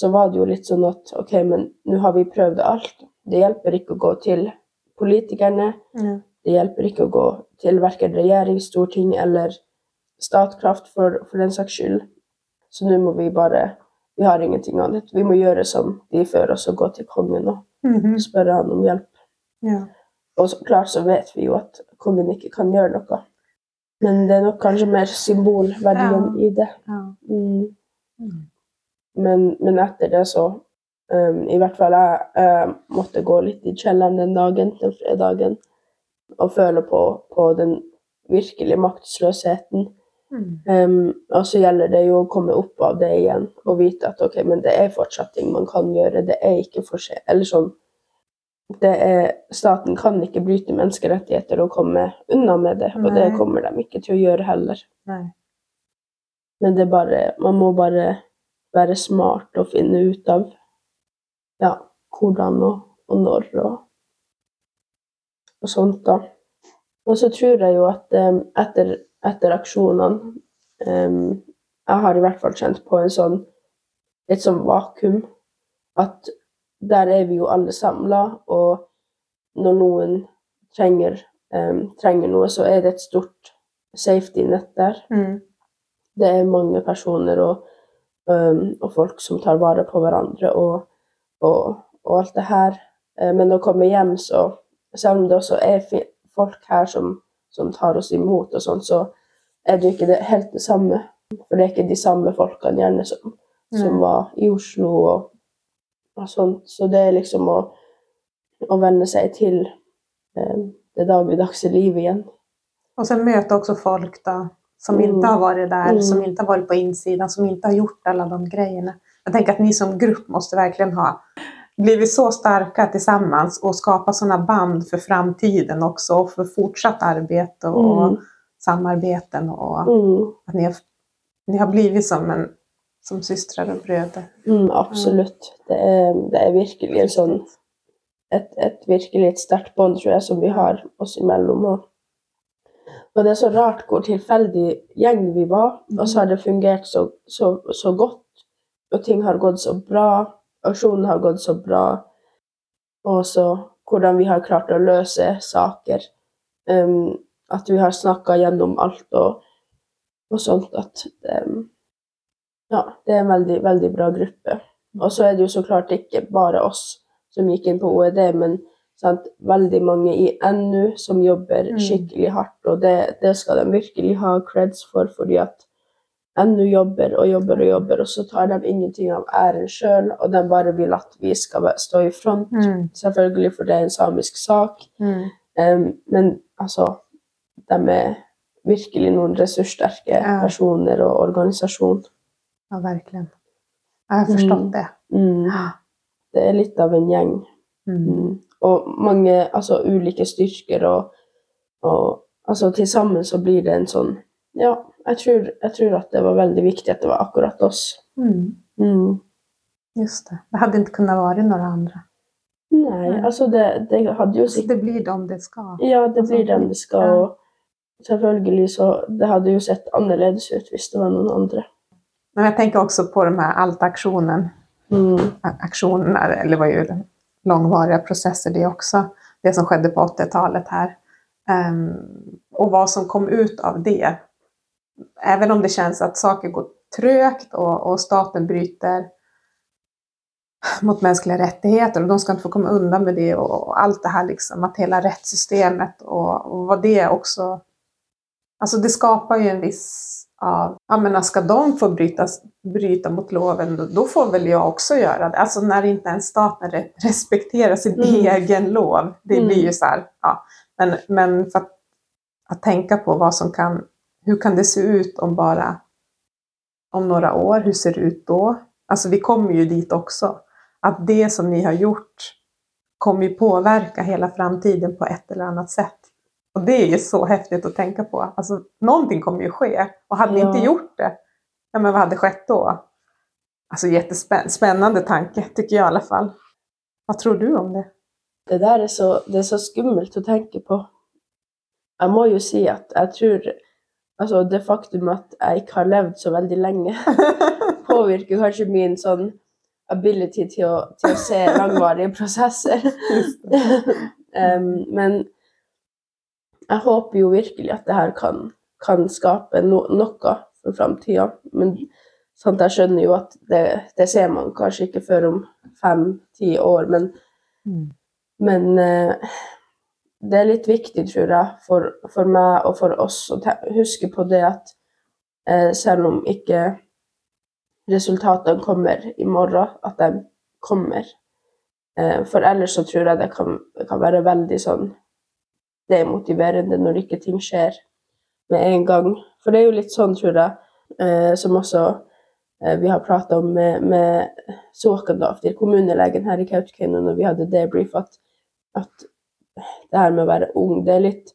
så var det jo litt sånn at OK, men nå har vi prøvd alt. Det hjelper ikke å gå til politikerne. Ja. Det hjelper ikke å gå til verken regjering, storting eller Statkraft, for, for den saks skyld. Så nå må vi bare Vi har ingenting annet. Vi må gjøre som de før oss, og gå til kongen og mm -hmm. spørre han om hjelp. Ja. Og så klart så vet vi jo at kongen ikke kan gjøre noe. Men det er nok kanskje mer symbolverdien i det. Ja. Mm. Men, men etter det så um, I hvert fall jeg, jeg måtte gå litt i kjelleren den dagen, den fredagen, og føle på, på den virkelige maktesløsheten. Mm. Um, og så gjelder det jo å komme opp av det igjen og vite at ok, men det er fortsatt ting man kan gjøre. Det er ikke for seg, Eller sånn det er, Staten kan ikke bryte menneskerettigheter og komme unna med det, og det kommer de ikke til å gjøre heller. Nei. Men det er bare Man må bare være smart og finne ut av ja, hvordan og, og når og, og sånt, da. Og så tror jeg jo at um, etter, etter aksjonene um, Jeg har i hvert fall kjent på en sånn et sånn vakuum. At der er vi jo alle samla, og når noen trenger, um, trenger noe, så er det et stort safety-nett der Mm. det er mange personer og, øhm, og folk som tar vare på hverandre og, og, og alt det her. Uh, Men å komme hjem, så selv om det også er folk her som, som tar oss imot og sånn, så er det jo ikke det, helt det samme. For det er ikke de samme folkene gjerne som, som var i Oslo og, og sånt. Så det er liksom å, å venne seg til um, det dagligdagse livet igjen. Og så møte også folk då, som Mm. inte har varit där, Mm. som inte har varit på insidan, som inte har gjort alla de grejerna. Jag tänker att ni som grupp måste verkligen ha blivit så starka tillsammans och skapa sådana band för framtiden också och för fortsatt arbete och Mm. samarbeten och Mm. att ni har, ni har blivit som, en, som systrar och bröder. Mm, absolutt. Det er, det är virkelig sån, ett, et, et virkelig et tror jag som vi har oss emellan. Og, og det er så rart hvor tilfeldig gjeng vi var, og så har det fungert så, så, så godt. Og ting har gått så bra. Aksjonen har gått så bra. Og så hvordan vi har klart å løse saker. Um, at vi har snakka gjennom alt og, og sånt. At um, ja, det er en veldig, veldig bra gruppe. Og så er det jo så klart ikke bare oss som gikk inn på OED, men sant, veldig mange i NU som jobber Mm. skikkelig hardt, og det, det skal de virkelig ha creds for, fordi at NU jobber og jobber og jobber, og så tar de ingenting av æren sjøl, og de bare vil at vi skal stå i front, Mm. selvfølgelig, for det er en samisk sak. Mm. Um, men altså, de er virkelig noen ressurssterke Ja. personer og organisasjon. Ja, virkelig. Jeg har forstått Mm. det. Mm. Det er litt av en gjeng. Mm. Og mange altså, ulike styrker, og, og altså, til sammen så blir det en sånn Ja, jeg tror, jeg tror at det var veldig viktig at det var akkurat oss. Mm. Mm. Just det. Det hadde ikke kunnet være noen andre. Nei, altså det, det hadde jo sikkert det blir dem det skal. Ja, det blir dem det skal. Og selvfølgelig så Det hadde jo sett annerledes ut hvis det var noen andre. Men jeg tenker også på de alt-aksjonen. Mm. Aksjonen, eller hva gjør ju långvariga processer det också, det som skedde på 80-talet här. Ehm, och vad som kom ut av det. Även om det känns att saker går trögt och, och staten bryter mot mänskliga rättigheter och de ska inte få komma undan med det och, och allt det här liksom, att hela rättssystemet och, och vad det också... Alltså det skapar ju en viss av, ja men ska de få bryta, bryta mot loven, då, då får väl jag också göra det. Alltså när inte ens staten respekterer respekterar sin Mm. egen lov. Det Mm. blir ju så här, ja. Men, men för att, att tänka på vad som kan, hur kan det se ut om bara, om några år, hur ser det ut då? Alltså vi kommer ju dit också. Att det som ni har gjort kommer ju påverka hela framtiden på ett eller annat sätt. Och det är ju så häftigt att tänka på. Alltså, någonting kommer ju ske. Och hade ni vi inte gjort det, ja men vad hade skett då? Alltså jättespännande tanke, tycker jag i alla fall. Vad tror du om det? Det der er så, det er så skummelt å tenke på. Jeg må jo si at jeg tror Altså, det faktum at jeg ikke har levd så veldig lenge, [laughs] påvirker kanskje min sånn ability til å, til å se [laughs] langvarige prosesser. um, [laughs] men jeg håper jo virkelig at det her kan, kan skape no, noe for framtida. Men sant, jeg skjønner jo at det, det ser man kanskje ikke før om fem-ti år. Men, Mm. men eh, det er litt viktig, tror jeg, for, for meg og for oss å huske på det at eh, selv om ikke resultatene kommer i morgen, at de kommer. Eh, for ellers så tror jeg det kan, det kan være veldig sånn demotiverende når ikke ting skjer med en gang. For det er jo litt sånn, tror jeg, eh, som også eh, vi har prata om med, med Såkandaftir, kommunelegen her i Kautokeino, når vi hadde debrief, at, at det her med å være ung, det er litt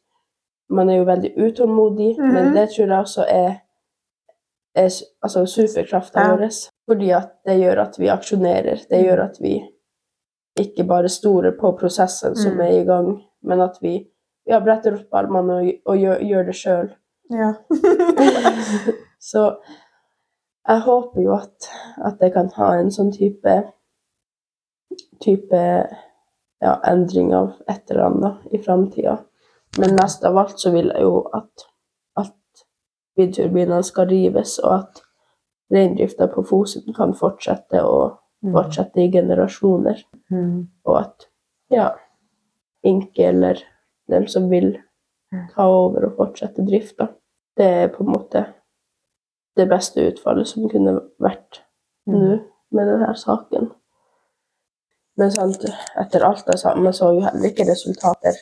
Man er jo veldig utålmodig, men Mhm. det tror jeg også er, er altså superkrafta Ja. vår. Fordi at det gjør at vi aksjonerer. Det gjør at vi ikke bare stoler på prosessen som Mm. er i gang, men at vi ja, bretter opp armene og, og gjør, gjør det sjøl. Ja. [laughs] Så jeg håper jo at, at jeg kan ha en sånn type type ja, endring av et eller annet i framtida. Men mest av alt så vil jeg jo at, at vindturbinene skal rives, og at reindrifta på Fosen kan fortsette og fortsette i generasjoner. Mm. Og at ja, Inke eller dem som vil ta over og fortsette drifta, det er på en måte det beste utfallet som kunne vært nå med denne saken. Men sant, etter alt jeg sa, man så jo heller ikke resultater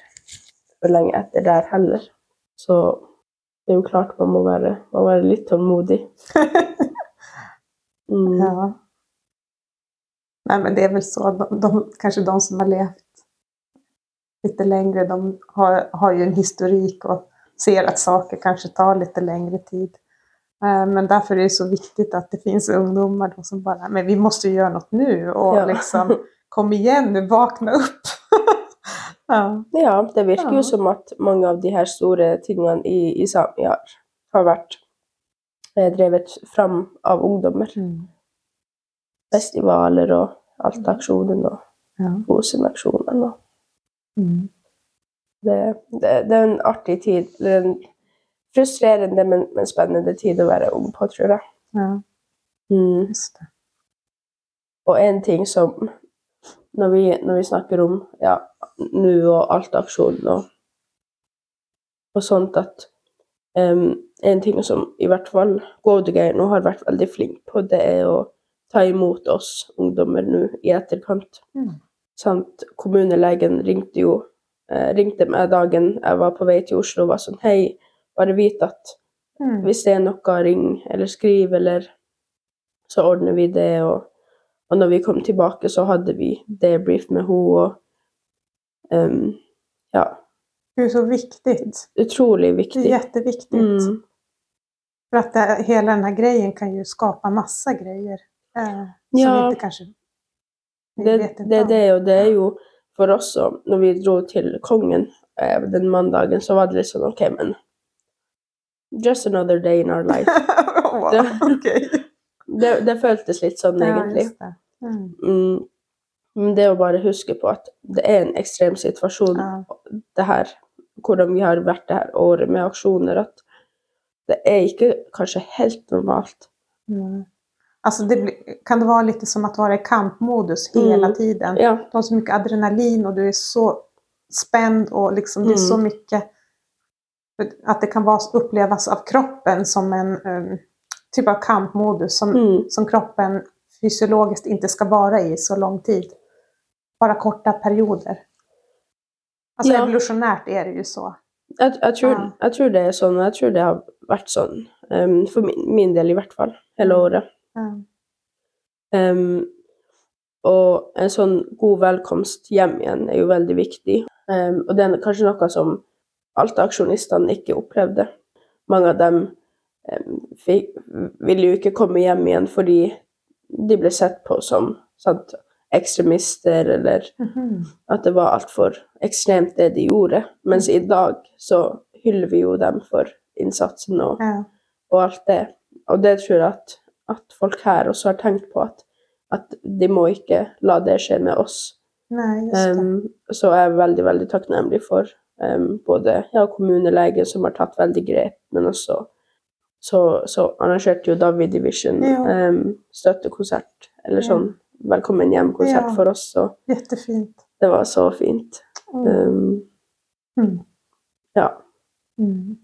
for lenge etter der heller. Så det er jo klart man må være, man må være litt tålmodig. [laughs] Mm. Ja. Nei, men det er vel så. De, de, Kanskje de som har levt lite längre, de har, har ju en historik och ser att saker kanske tar lite längre tid. Eh, Men därför är det så viktigt att det finns ungdomar som bara, men vi måste gjøre göra något nu och Ja. liksom, [laughs] kom igen nu, vakna upp. [laughs] ja. Ja, det virker Ja. jo som at mange av de her store tingene i, i Sami har, har vært eh, drevet fram av ungdommer. Festivaler og alt aksjonen og. Fosen-aksjonen. og Mm. Det, det, det er en artig tid, eller en frustrerende, men, men spennende tid å være ung på, tror jeg. ja, Mm. Og en ting som når vi, når vi snakker om ja, nå og alt aksjonen og, og sånt, at um, en ting som i hvert fall Godegeir nå har vært veldig flink på, det er å ta imot oss ungdommer nå i etterkant. Mm. Sant? Kommunelegen ringte jo eh, ringte meg dagen jeg var på vei til Oslo og var sånn Hei, bare vit at Mm. hvis det er noe, ring eller skriv, eller så ordner vi det. Og, og når vi kom tilbake, så hadde vi debrief med henne. Og um, ja, Det er så viktig. utrolig Det viktig. jätteviktigt. Mm, For at det, hele denne greien grejen kan jo skapa masse grejer. Eh, Ja. Som vi ikke kanske vi det, det det, og det er jo for oss òg. Når vi dro til kongen eh, den mandagen, så var det litt sånn OK, men Just another day in our life. [laughs] wow, Det- okay. [laughs] Det, det føltes litt sånn, egentlig. just det. Mm. Mm, men det å bare huske på at det er en ekstrem situasjon, Ja. det her, hvordan vi har vært det her året med aksjoner, at det er ikke kanskje helt normalt. Mm. Alltså det kan det vara lite som att vara i kampmodus hela Mm. tiden? Ja, Du har så mycket adrenalin och du är så spänd och liksom det är så Mm. mycket att det kan vara, upplevas av kroppen som en um, typ av kampmodus som, mm, som kroppen fysiologiskt inte ska vara i så lång tid. Bara korta perioder. Alltså Ja. evolutionärt är det ju så. jeg, jeg, tror, Ja. jeg tror det er sånn, jeg tror det har vært sånn, Um, for min, min del i hvert fall, hele Mm. året. Ja. Em, og en sånn god velkomst hjem igjen er jo veldig viktig. Um, og det er kanskje noe som Alta-aksjonistene ikke opplevde. Mange av dem um, fikk, ville jo ikke komme hjem igjen fordi de ble sett på som sant, ekstremister, eller Mhm. at det var altfor ekstremt det de gjorde. Mens i dag så hyller vi jo dem for innsatsen og Ja. og alt det. Og det tror jeg at, at folk her også har tenkt på, at, at de må ikke la det skje med oss. Nei, just det. Um, så jeg er veldig, veldig takknemlig for um, både ja, kommunelegen som har tatt veldig grep, men også så, så arrangerte jo David Division Ja. um, støttekonsert, eller sånn velkommen hjem-konsert Ja. for oss, og det var så fint. Mm. Mm. Ja. Mm.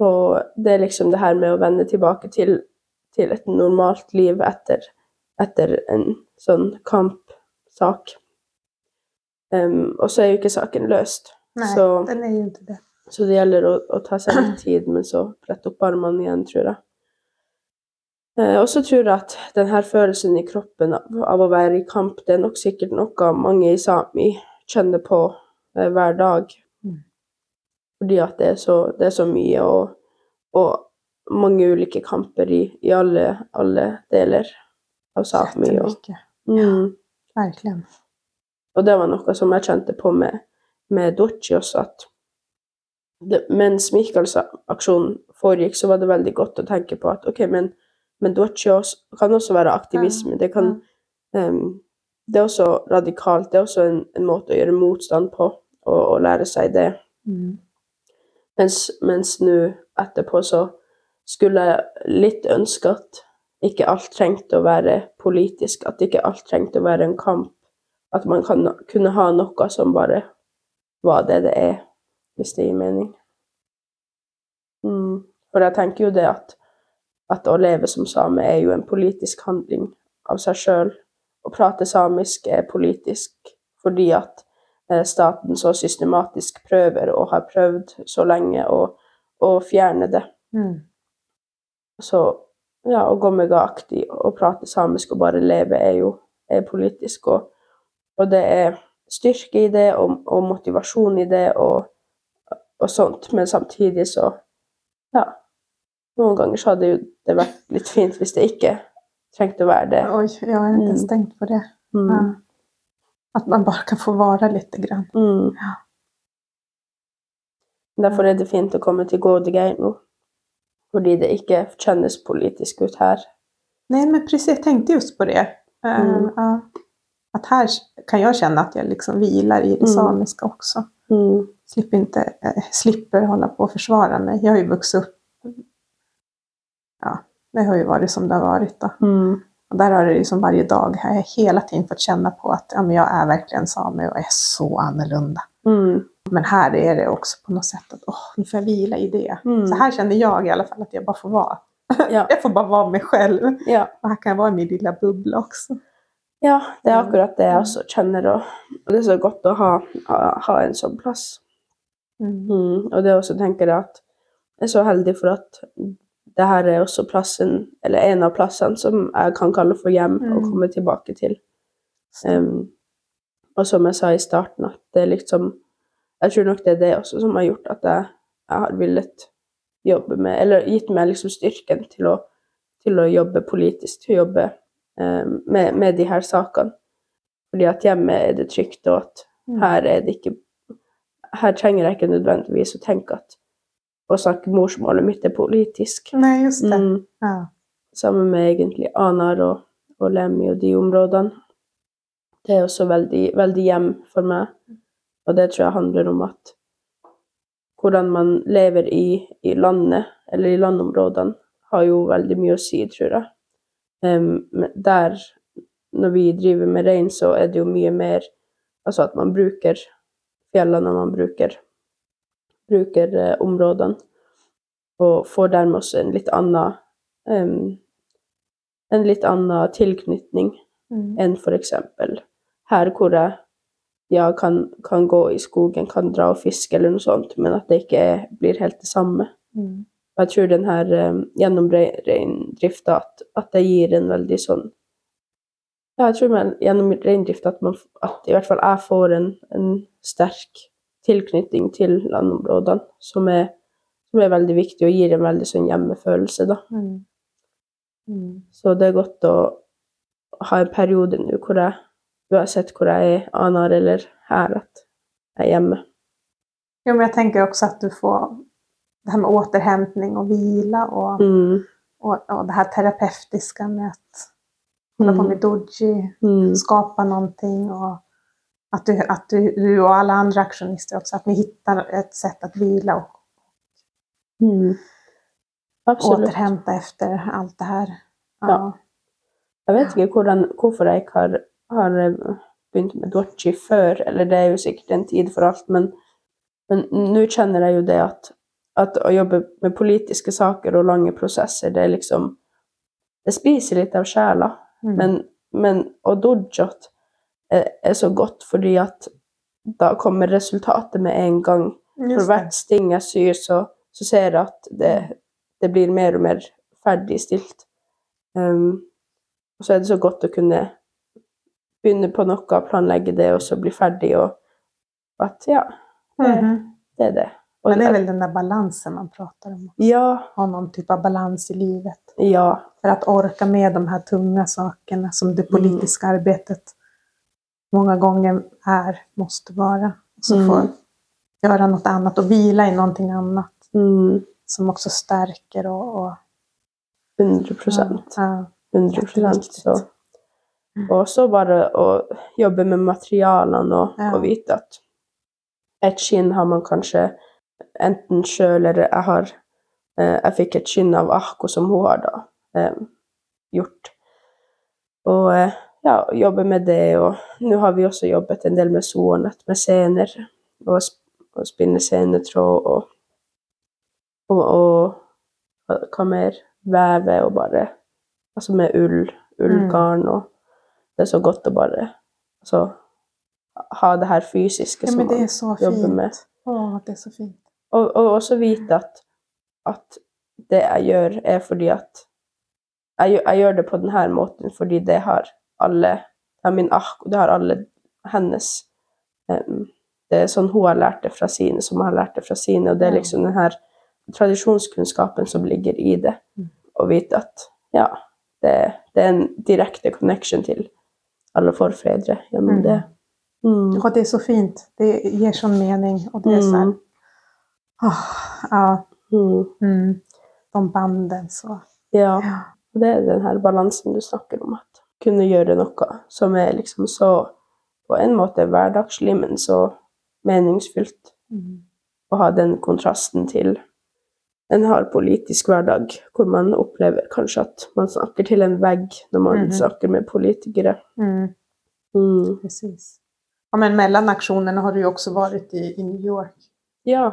Og det er liksom det her med å vende tilbake til, til et normalt liv etter, etter en sånn kampsak. Um, og så er jo ikke saken løst. Nei, Så- den er jo ikke det. Så det gjelder å, å ta seg litt tid, men så brette opp armene igjen, tror jeg. Eh, og så tror jeg at denne følelsen i kroppen av, av å være i kamp, det er nok sikkert noe mange i Sami kjenner på eh, hver dag. Mm. Fordi at det er så, det er så mye, og, og mange ulike kamper i, i alle, alle deler av Sápmi. Og, mm. Verkligen. Og det var noe som jeg kjente på med, med Dochi også, at det, mens Michaels-aksjonen foregikk, så var det veldig godt å tenke på at ok, men, men Dochi kan også være aktivisme. Det, kan, um, det er også radikalt. Det er også en, en måte å gjøre motstand på, og, og lære seg det. Mm. Mens nå etterpå så skulle litt ønske at ikke alt trengte å være politisk, at ikke alt trengte å være en kamp. At man kan, kunne ha noe som bare var det det er, hvis det gir mening. Mm. For jeg tenker jo det at, at å leve som same er jo en politisk handling av seg sjøl. Å prate samisk er politisk fordi at eh, staten så systematisk prøver og har prøvd så lenge å, å fjerne det. Mm. Så ja, å gå med gakti og prate samisk og bare leve er jo er politisk. Og, og det er styrke i det og, og motivasjon i det og, og sånt. Men samtidig så Ja. Noen ganger så hadde jo det vært litt fint hvis det ikke trengte å være det. Oi, ja, jeg er Mm. tänkt på det. Mm. Ja. At man bare kan få vare lite grann. Mm. Ja. Derfor er det fint å komme til Gårdegeir nå. Fordi det ikke kjennes politisk ut her. Nej, men precis. Jag tänkte just på det. Eh, Mm. Uh, Att här kan jag känna att jag liksom vilar i det Mm. samiska också. Mm. Slipper, inte, eh, slipper hålla på och försvara mig. Jag har ju vuxit upp. Ja, det har ju varit som det har varit. Då. Mm. Och där har det liksom varje dag har jag hela tiden fått känna på att ja, men jag är verkligen same och är så annorlunda. Mm. Men här är det också på något sätt att åh, nu får jag vila i det. Mm. Så här känner jag i alla fall att jag bara får vara. [laughs] Ja. jeg får bare være meg selv. ja. Og her kan jeg være i min lille boble også. Ja, det er Mm. akkurat det jeg også kjenner, og og det er så godt å ha, ha, en sånn plass. Mm. Mm. Og det også tenker jeg at jeg er så heldig for at det her er også plassen, eller en av plassene som jeg kan kalle for hjem og Mm. komme tilbake til. Em, og som jeg sa i starten, at det liksom Jeg tror nok det er det også som har gjort at jeg, jeg har villet jobbe med Eller gitt meg liksom styrken til å, til å jobbe politisk, til å jobbe eh, med, med de her sakene. Fordi at hjemme er det trygt, og at Mm. her er det ikke Her trenger jeg ikke nødvendigvis å tenke at å snakke morsmålet mitt er politisk. Nei, just det. Mm, Ja. sammen med egentlig Anar og, og Lemmy og de områdene. Det er også veldig, veldig hjem for meg. Og det tror jeg handler om at hvordan man lever i, i landet, eller i landområdene, har jo veldig mye å si, tror jeg. Um, der, når vi driver med rein, så er det jo mye mer Altså at man bruker fjellene, man bruker, bruker uh, områdene, og får dermed også en litt annen um, en litt annen tilknytning Mm. enn for eksempel her hvor jeg ja, kan, kan gå i skogen, kan dra og fiske eller noe sånt, men at det ikke er, blir helt det samme. Mm. Jeg tror den her um, gjennomreindrifta at, at det gir en veldig sånn Ja, jeg tror man, gjennom reindrifta at, man at i hvert fall jeg får en, en sterk tilknytning til landområdene, som er, som er veldig viktig og gir en veldig sånn hjemmefølelse, da. Mm. Mm. Så det er godt å ha en periode nå hvor jeg, uansett hvor jeg er, Anar eller her, at jeg er hjemme. Jo, men jeg tenker også at du får det her med återhentning og vila og, Mm, og, og, det her terapeutiske med at holde på Mm. med doji, mm, skapa noe og at, du, at du, du og alle andre aktionister også, at vi hittar et sett å vila og, mm. återhente etter alt det det Ja. Ja. Jeg vet ikke hvordan, hvorfor jeg ikke har, har eh, begynt med dodgy før, eller det er jo sikkert en tid for alt, men nå kjenner jeg jo det at, at å jobbe med politiske saker og lange prosesser, det er liksom Det spiser litt av sjela. Mm. Men, men å dodjot er, er så godt fordi at da kommer resultatet med en gang. For hvert sting jeg syr, så, så ser jeg at det, det blir mer og mer ferdigstilt. Um, og så er det så godt å kunne begynne på noe, planlegge det, og så bli ferdig, og at ja, det, Mhm. det er det. Og Men det er vel den der balansen man prater om. Ja, Ha noen type av balans i livet. ja, For å orke med de her tunga sakene som det Mm. arbeidet arbetet ganger er, är, være. vara. Så Mm. få gjøre noe annet og vila i noe annet mm, som også stärker og, og 100 prosent. Ja, 100 prosent. Så. Og så bare å jobbe med materialene og, Ja. og vite at et skinn har man kanskje enten sjøl eller jeg har eh, Jeg fikk et skinn av Ahko som hun har da eh, gjort. Og eh, ja, jobbe med det. Og nå har vi også jobbet en del med sonet, med sener. Og, og spinne senetråd og, og, og hva mer? Veve og bare Altså med ull, ullgarn og Det er så godt å bare altså, ha det her fysiske ja som det man jobber fint. med. Å, det er så fint. Og, og også vite at, at det jeg gjør, er fordi at jeg, jeg gjør det på denne måten fordi det har alle ja, min og det har alle hennes um, Det er sånn hun har lært det fra sine, som har lært det fra sine, og det er liksom den her tradisjonskunnskapen som ligger i det. Mm. Å vite at ja, det, det er en direkte connection til alle forfedre gjennom Mm. det. Mm. Og det er så fint. Det gir sånn mening. Og det er sånn Mm. åh, ja, Mm. mm, de bandene, så. Ja. Og det er den her balansen du snakker om, at kunne gjøre noe som er liksom så på en måte hverdagslig, men så meningsfylt. Mm. Å ha den kontrasten til en hard politisk hverdag, hvor man opplever kanskje at man snakker til en vegg når man Mhm. snakker med politikere. Mm, Mm. precis. Ja, men mellom aksjonene har du jo også vært i, i New York. Ja,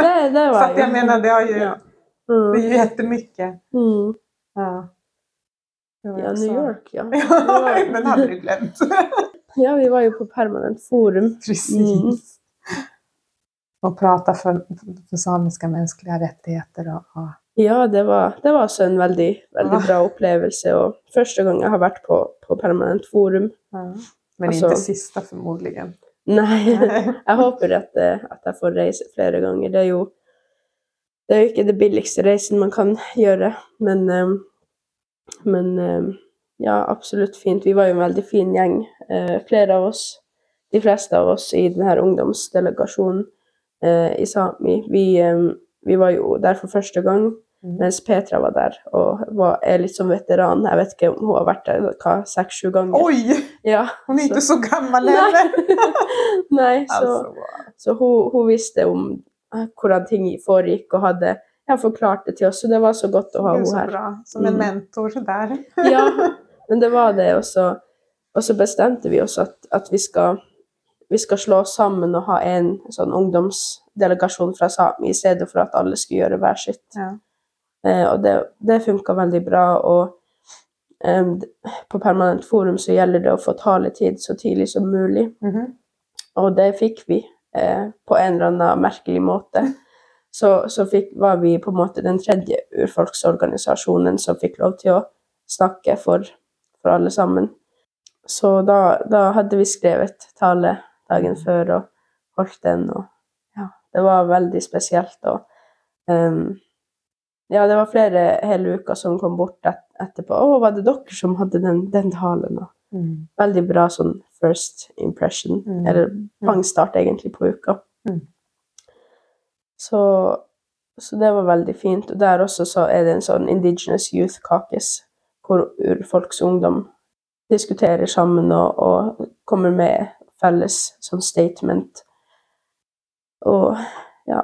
det, det [laughs] var så jeg mener, det, har jo Ja. det Mm. är ju jättemycket. Mm. Ja, Ja, New York, ja. [laughs] Ja, den har du glemt. Ja, vi var jo på permanent forum. [laughs] Precis. Och prata för, för samiska mänskliga rättigheter. Och, och, Ja, det var, det var også en veldig, veldig ja. bra opplevelse. Og første gang jeg har vært på, på permanent forum. ja. Men altså, ikke siste, formodentlig. Nei, [laughs] jeg håper at, eh, at jeg får reise flere ganger. Det er jo det er jo ikke det billigste reisen man kan gjøre, men, eh, men eh, ja, absolutt fint. Vi var jo en veldig fin gjeng, flere av oss. De fleste av oss i denne ungdomsdelegasjonen i Sápmi. Vi, eh, vi var jo der for første gang. Mm. Mens Petra var der og var, er litt som veteran. Jeg vet ikke om hun har vært der hva, seks-sju ganger. Oi! Ja, er ikke så- inte så gammel heller. [laughs] Nei, så, Alltså, så hun, hun visste om eh, hvordan ting foregikk og hadde jeg forklarte det til oss. Så det var så godt å ha henne her. bra. Som en Mm. mentor sådär. Ja, [laughs] men det var det. Og så bestemte vi oss at, at vi, skal, vi skal slå oss sammen og ha en sånn ungdomsdelegasjon fra Sami, i stedet for at alle skulle gjøre hver sitt. Ja. Eh, og det, det funka veldig bra. Og eh, på Permanent forum så gjelder det å få taletid så tidlig som mulig. Mhm. Og det fikk vi eh, på en eller annen merkelig måte. [laughs] Så, så fikk, var vi på en måte den tredje urfolksorganisasjonen som fikk lov til å snakke for, for alle sammen. Så da, da hadde vi skrevet tale dagen før og holdt den. Og ja, det var veldig spesielt. Og um, ja, det var flere hele uka som kom bort et, etterpå. 'Å, var det dere som hadde den, den talen?' Mm. veldig bra sånn first impression, Mm. eller pangstart egentlig på uka. Mm. Så, så det var veldig fint. Og der også så er det en sånn Indigenous Youth Caucus, hvor urfolks ungdom diskuterer sammen og, og kommer med felles sånn statement. Og ja,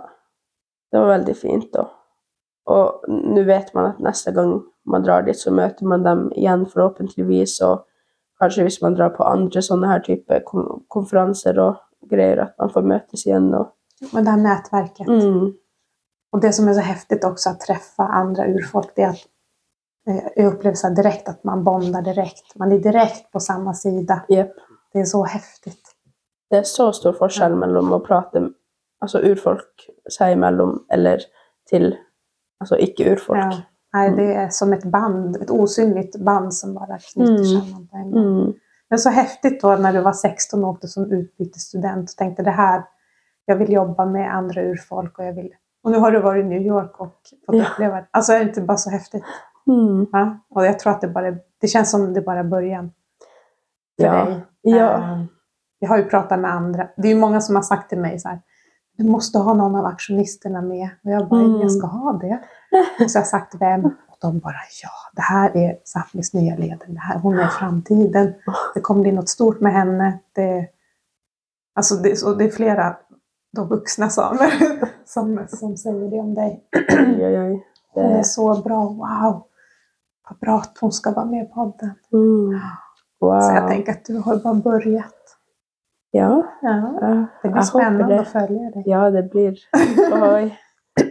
det var veldig fint. Og, og nå vet man at neste gang man drar dit, så møter man dem igjen forhåpentligvis. Og kanskje hvis man drar på andre sånne her type konferanser og greier, at man får møtes igjen og Men det här nätverket. Mm. Og det som er så heftig også, å treffe andre urfolk, det er at jeg opplever direkte, at man bonder direkte. Man er direkte på samme sida. Yep. Det er så häftigt. Det er så stor forskjell mellom å prate altså urfolk seg imellom eller til altså ikke-urfolk. Ja. Nei, det er som et band, et osynligt band som bare knytter Mm. samman på en gång. Mm. Men så häftigt då när du var 16 og åkte som utbytesstudent og tenkte det her, jeg vil jobbe med andre urfolk og jeg vil Og nå har du vært i New York og fått Ja. oppleve det. Altså, er det ikke bare så heftig? Mm. Ja? Og jeg tror at det bare det kjennes som det bare er begynnelsen for Ja. deg. Ja. Jag har ju pratat med andra. Det är ju många som har sagt till mig så här, du måste ha någon av aktionisterna med. Och jag bara, Mm. jag ska ha det. Och så har jag sagt vem? Och de bara, ja, det här är Safnis nya ledare. Det här, hon är framtiden. Det kommer bli något stort med henne. Det, alltså det, och det är flera de vuxna samer [laughs] som, som säger det om dig. Det. Hon är så bra, wow! Vad bra att hon ska vara med i podden. mm. Wow. Så jag tänker att du har bara börjat. Ja. Ja, det blir spennende. det. att följa dig. Ja, det blir Oi.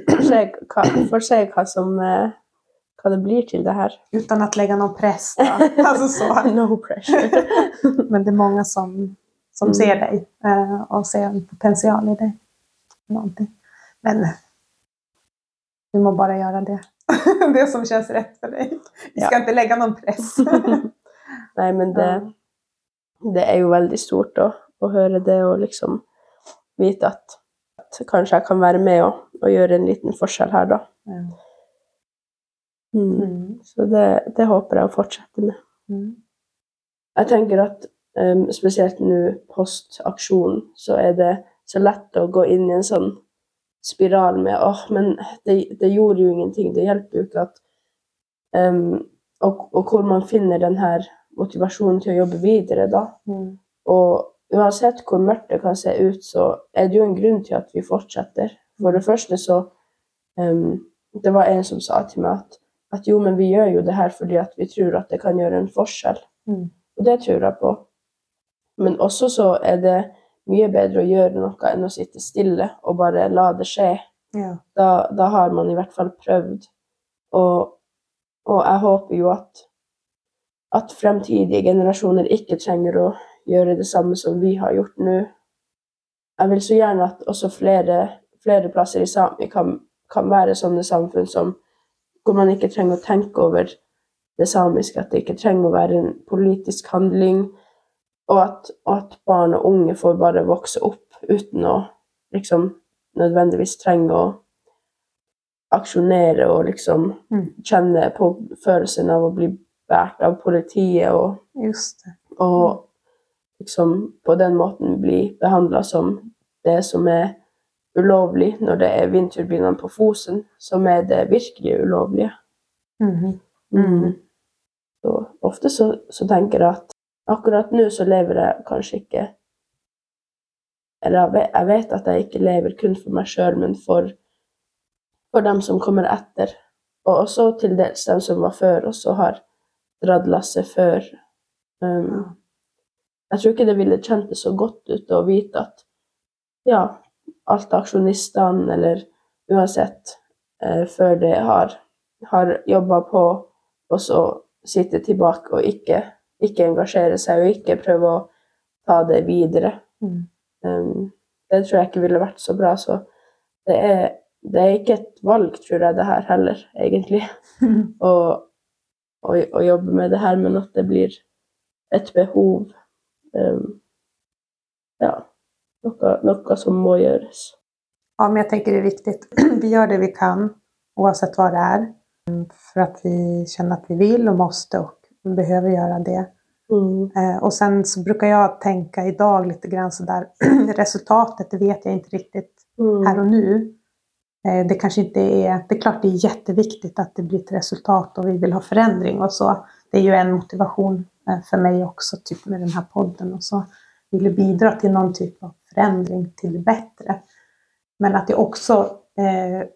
Får se hva, får se hva som eh, Hva det blir til det her. Utan å legge noe press. da. [laughs] Altså, så. [laughs] No pressure. [laughs] Men det er mange som, som Mm. ser deg, og ser en potential i deg. Någonting. Men du må bare gjøre det. det som kjennes rett for deg. Vi skal ja. ikke legge noen press. Nei, men det, det er jo veldig stort å, å høre det og liksom vite at, at kanskje jeg kan være med og, og gjøre en liten forskjell her, da. Ja. Mm. Mm. Så det, det håper jeg å fortsette med. Mm. Jeg tenker at um, spesielt nå post aksjonen, så er det så lett å gå inn i en sånn spiral med åh, men det, det gjorde jo ingenting, det hjelper jo ikke at um, og, og hvor man finner den her motivasjonen til å jobbe videre, da. Mm. Og uansett hvor mørkt det kan se ut, så er det jo en grunn til at vi fortsetter. For det første så um, Det var en som sa til meg at, at jo, men vi gjør jo det her fordi at vi tror at det kan gjøre en forskjell. Mm. Og det tror jeg på. Men også så er det mye bedre å gjøre noe enn å sitte stille og bare la det skje. Ja. Da, da har man i hvert fall prøvd. Og, og jeg håper jo at, at fremtidige generasjoner ikke trenger å gjøre det samme som vi har gjort nå. Jeg vil så gjerne at også flere, flere plasser i Sami kan, kan være sånne samfunn som, hvor man ikke trenger å tenke over det samiske, at det ikke trenger å være en politisk handling, og at, at barn og unge får bare vokse opp uten å liksom nødvendigvis trenge å aksjonere og liksom Mm. kjenne på følelsen av å bli båret av politiet og, og liksom på den måten bli behandla som det som er ulovlig når det er vindturbinene på Fosen, som er det virkelig ulovlige. Mhm. Mm. Så ofte så, så tenker jeg at akkurat nå så lever jeg kanskje ikke Eller jeg vet at jeg ikke lever kun for meg sjøl, men for, for dem som kommer etter. Og også til dels dem som var før, og så har dratt lasset før. Um, jeg tror ikke det ville kjentes så godt ut å vite at ja, alt aksjonistene, eller uansett, eh, før det har, har jobba på, og så sitte tilbake og ikke, ikke engasjere seg, og ikke prøve å ta det videre. Mm. Um, det tror jeg ikke ville vært så bra. Så det er, det er ikke et valg, tror jeg, det her heller, egentlig, [laughs] å, å jobbe med det her, men at det blir et behov. Um, ja, noe, noe som må gjøres. Ja, men jeg tenker det er viktig. [clears throat] Vi gjør det vi kan, oavsett hva det er. For at vi kjenner at vi vil og måste og behøver gjøre det. Mm. Eh, og sen så brukar jag tänka idag lite grann sådär, [clears throat] resultatet det vet jeg ikke riktigt Mm. her og nå. Eh, det kanske inte är, det är klart det är jätteviktigt att det blir ett resultat og vi vil ha förändring och så. Det är ju en motivation eh, för mig också, typ med den här podden och så. Vill bidra till någon typ av förändring till det bättre. Men att jag också eh,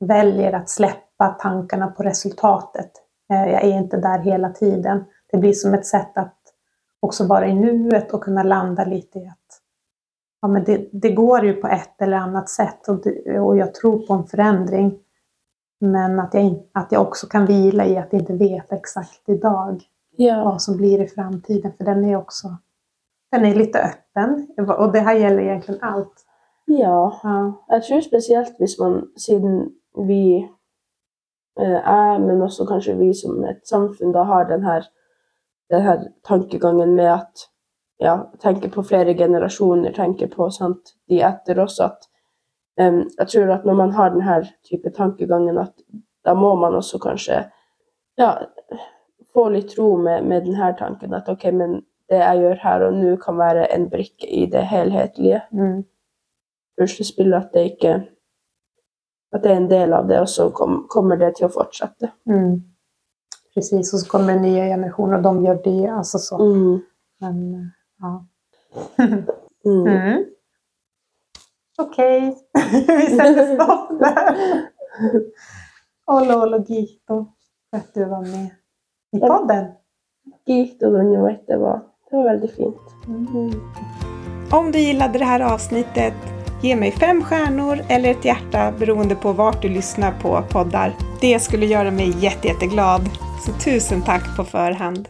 väljer att släppa tankarna på resultatet. Eh, jag är inte där hela tiden. Det blir som ett sätt att också vara i nuet och kunna landa lite i att ja, men det, det går ju på ett eller annat sätt och, det, och jag tror på en förändring. Men att jag, in- att jag också kan vila i att inte veta exakt idag Ja. vad som blir i framtiden. För den är också den er litt åpen, og det her gjelder egentlig alt. ja. Jeg tror spesielt hvis man, siden vi eh, er, men også kanskje vi som et samfunn, da har den her, den her tankegangen med at ja, tenker på flere generasjoner, tenker på sant, de etter oss, at jeg tror at når man har denne type tankegangen, at da må man også kanskje ja, få litt ro med, med denne tanken, at ok, men det jeg gjør her og nå kan være en brikke i det helhetlige Mm. puslespillet, at det ikke at det er en del av det, og så kom, kommer det til å fortsette. Mm. Precis, og så kommer det generasjoner, og och de gjør det. Altså så. Mm. Men, ja. Mm. [laughs] Okej, [laughs] vi sätter stopp der. Olo, Gito, vet att du var med i podden. Gito det var, det var veldig fint. Mm. Om du gillade det här avsnittet, ge mig fem stjärnor eller ett hjärta beroende på vart du lyssnar på poddar. Det skulle göra mig jätte, jätteglad. Så tusen tack på förhand.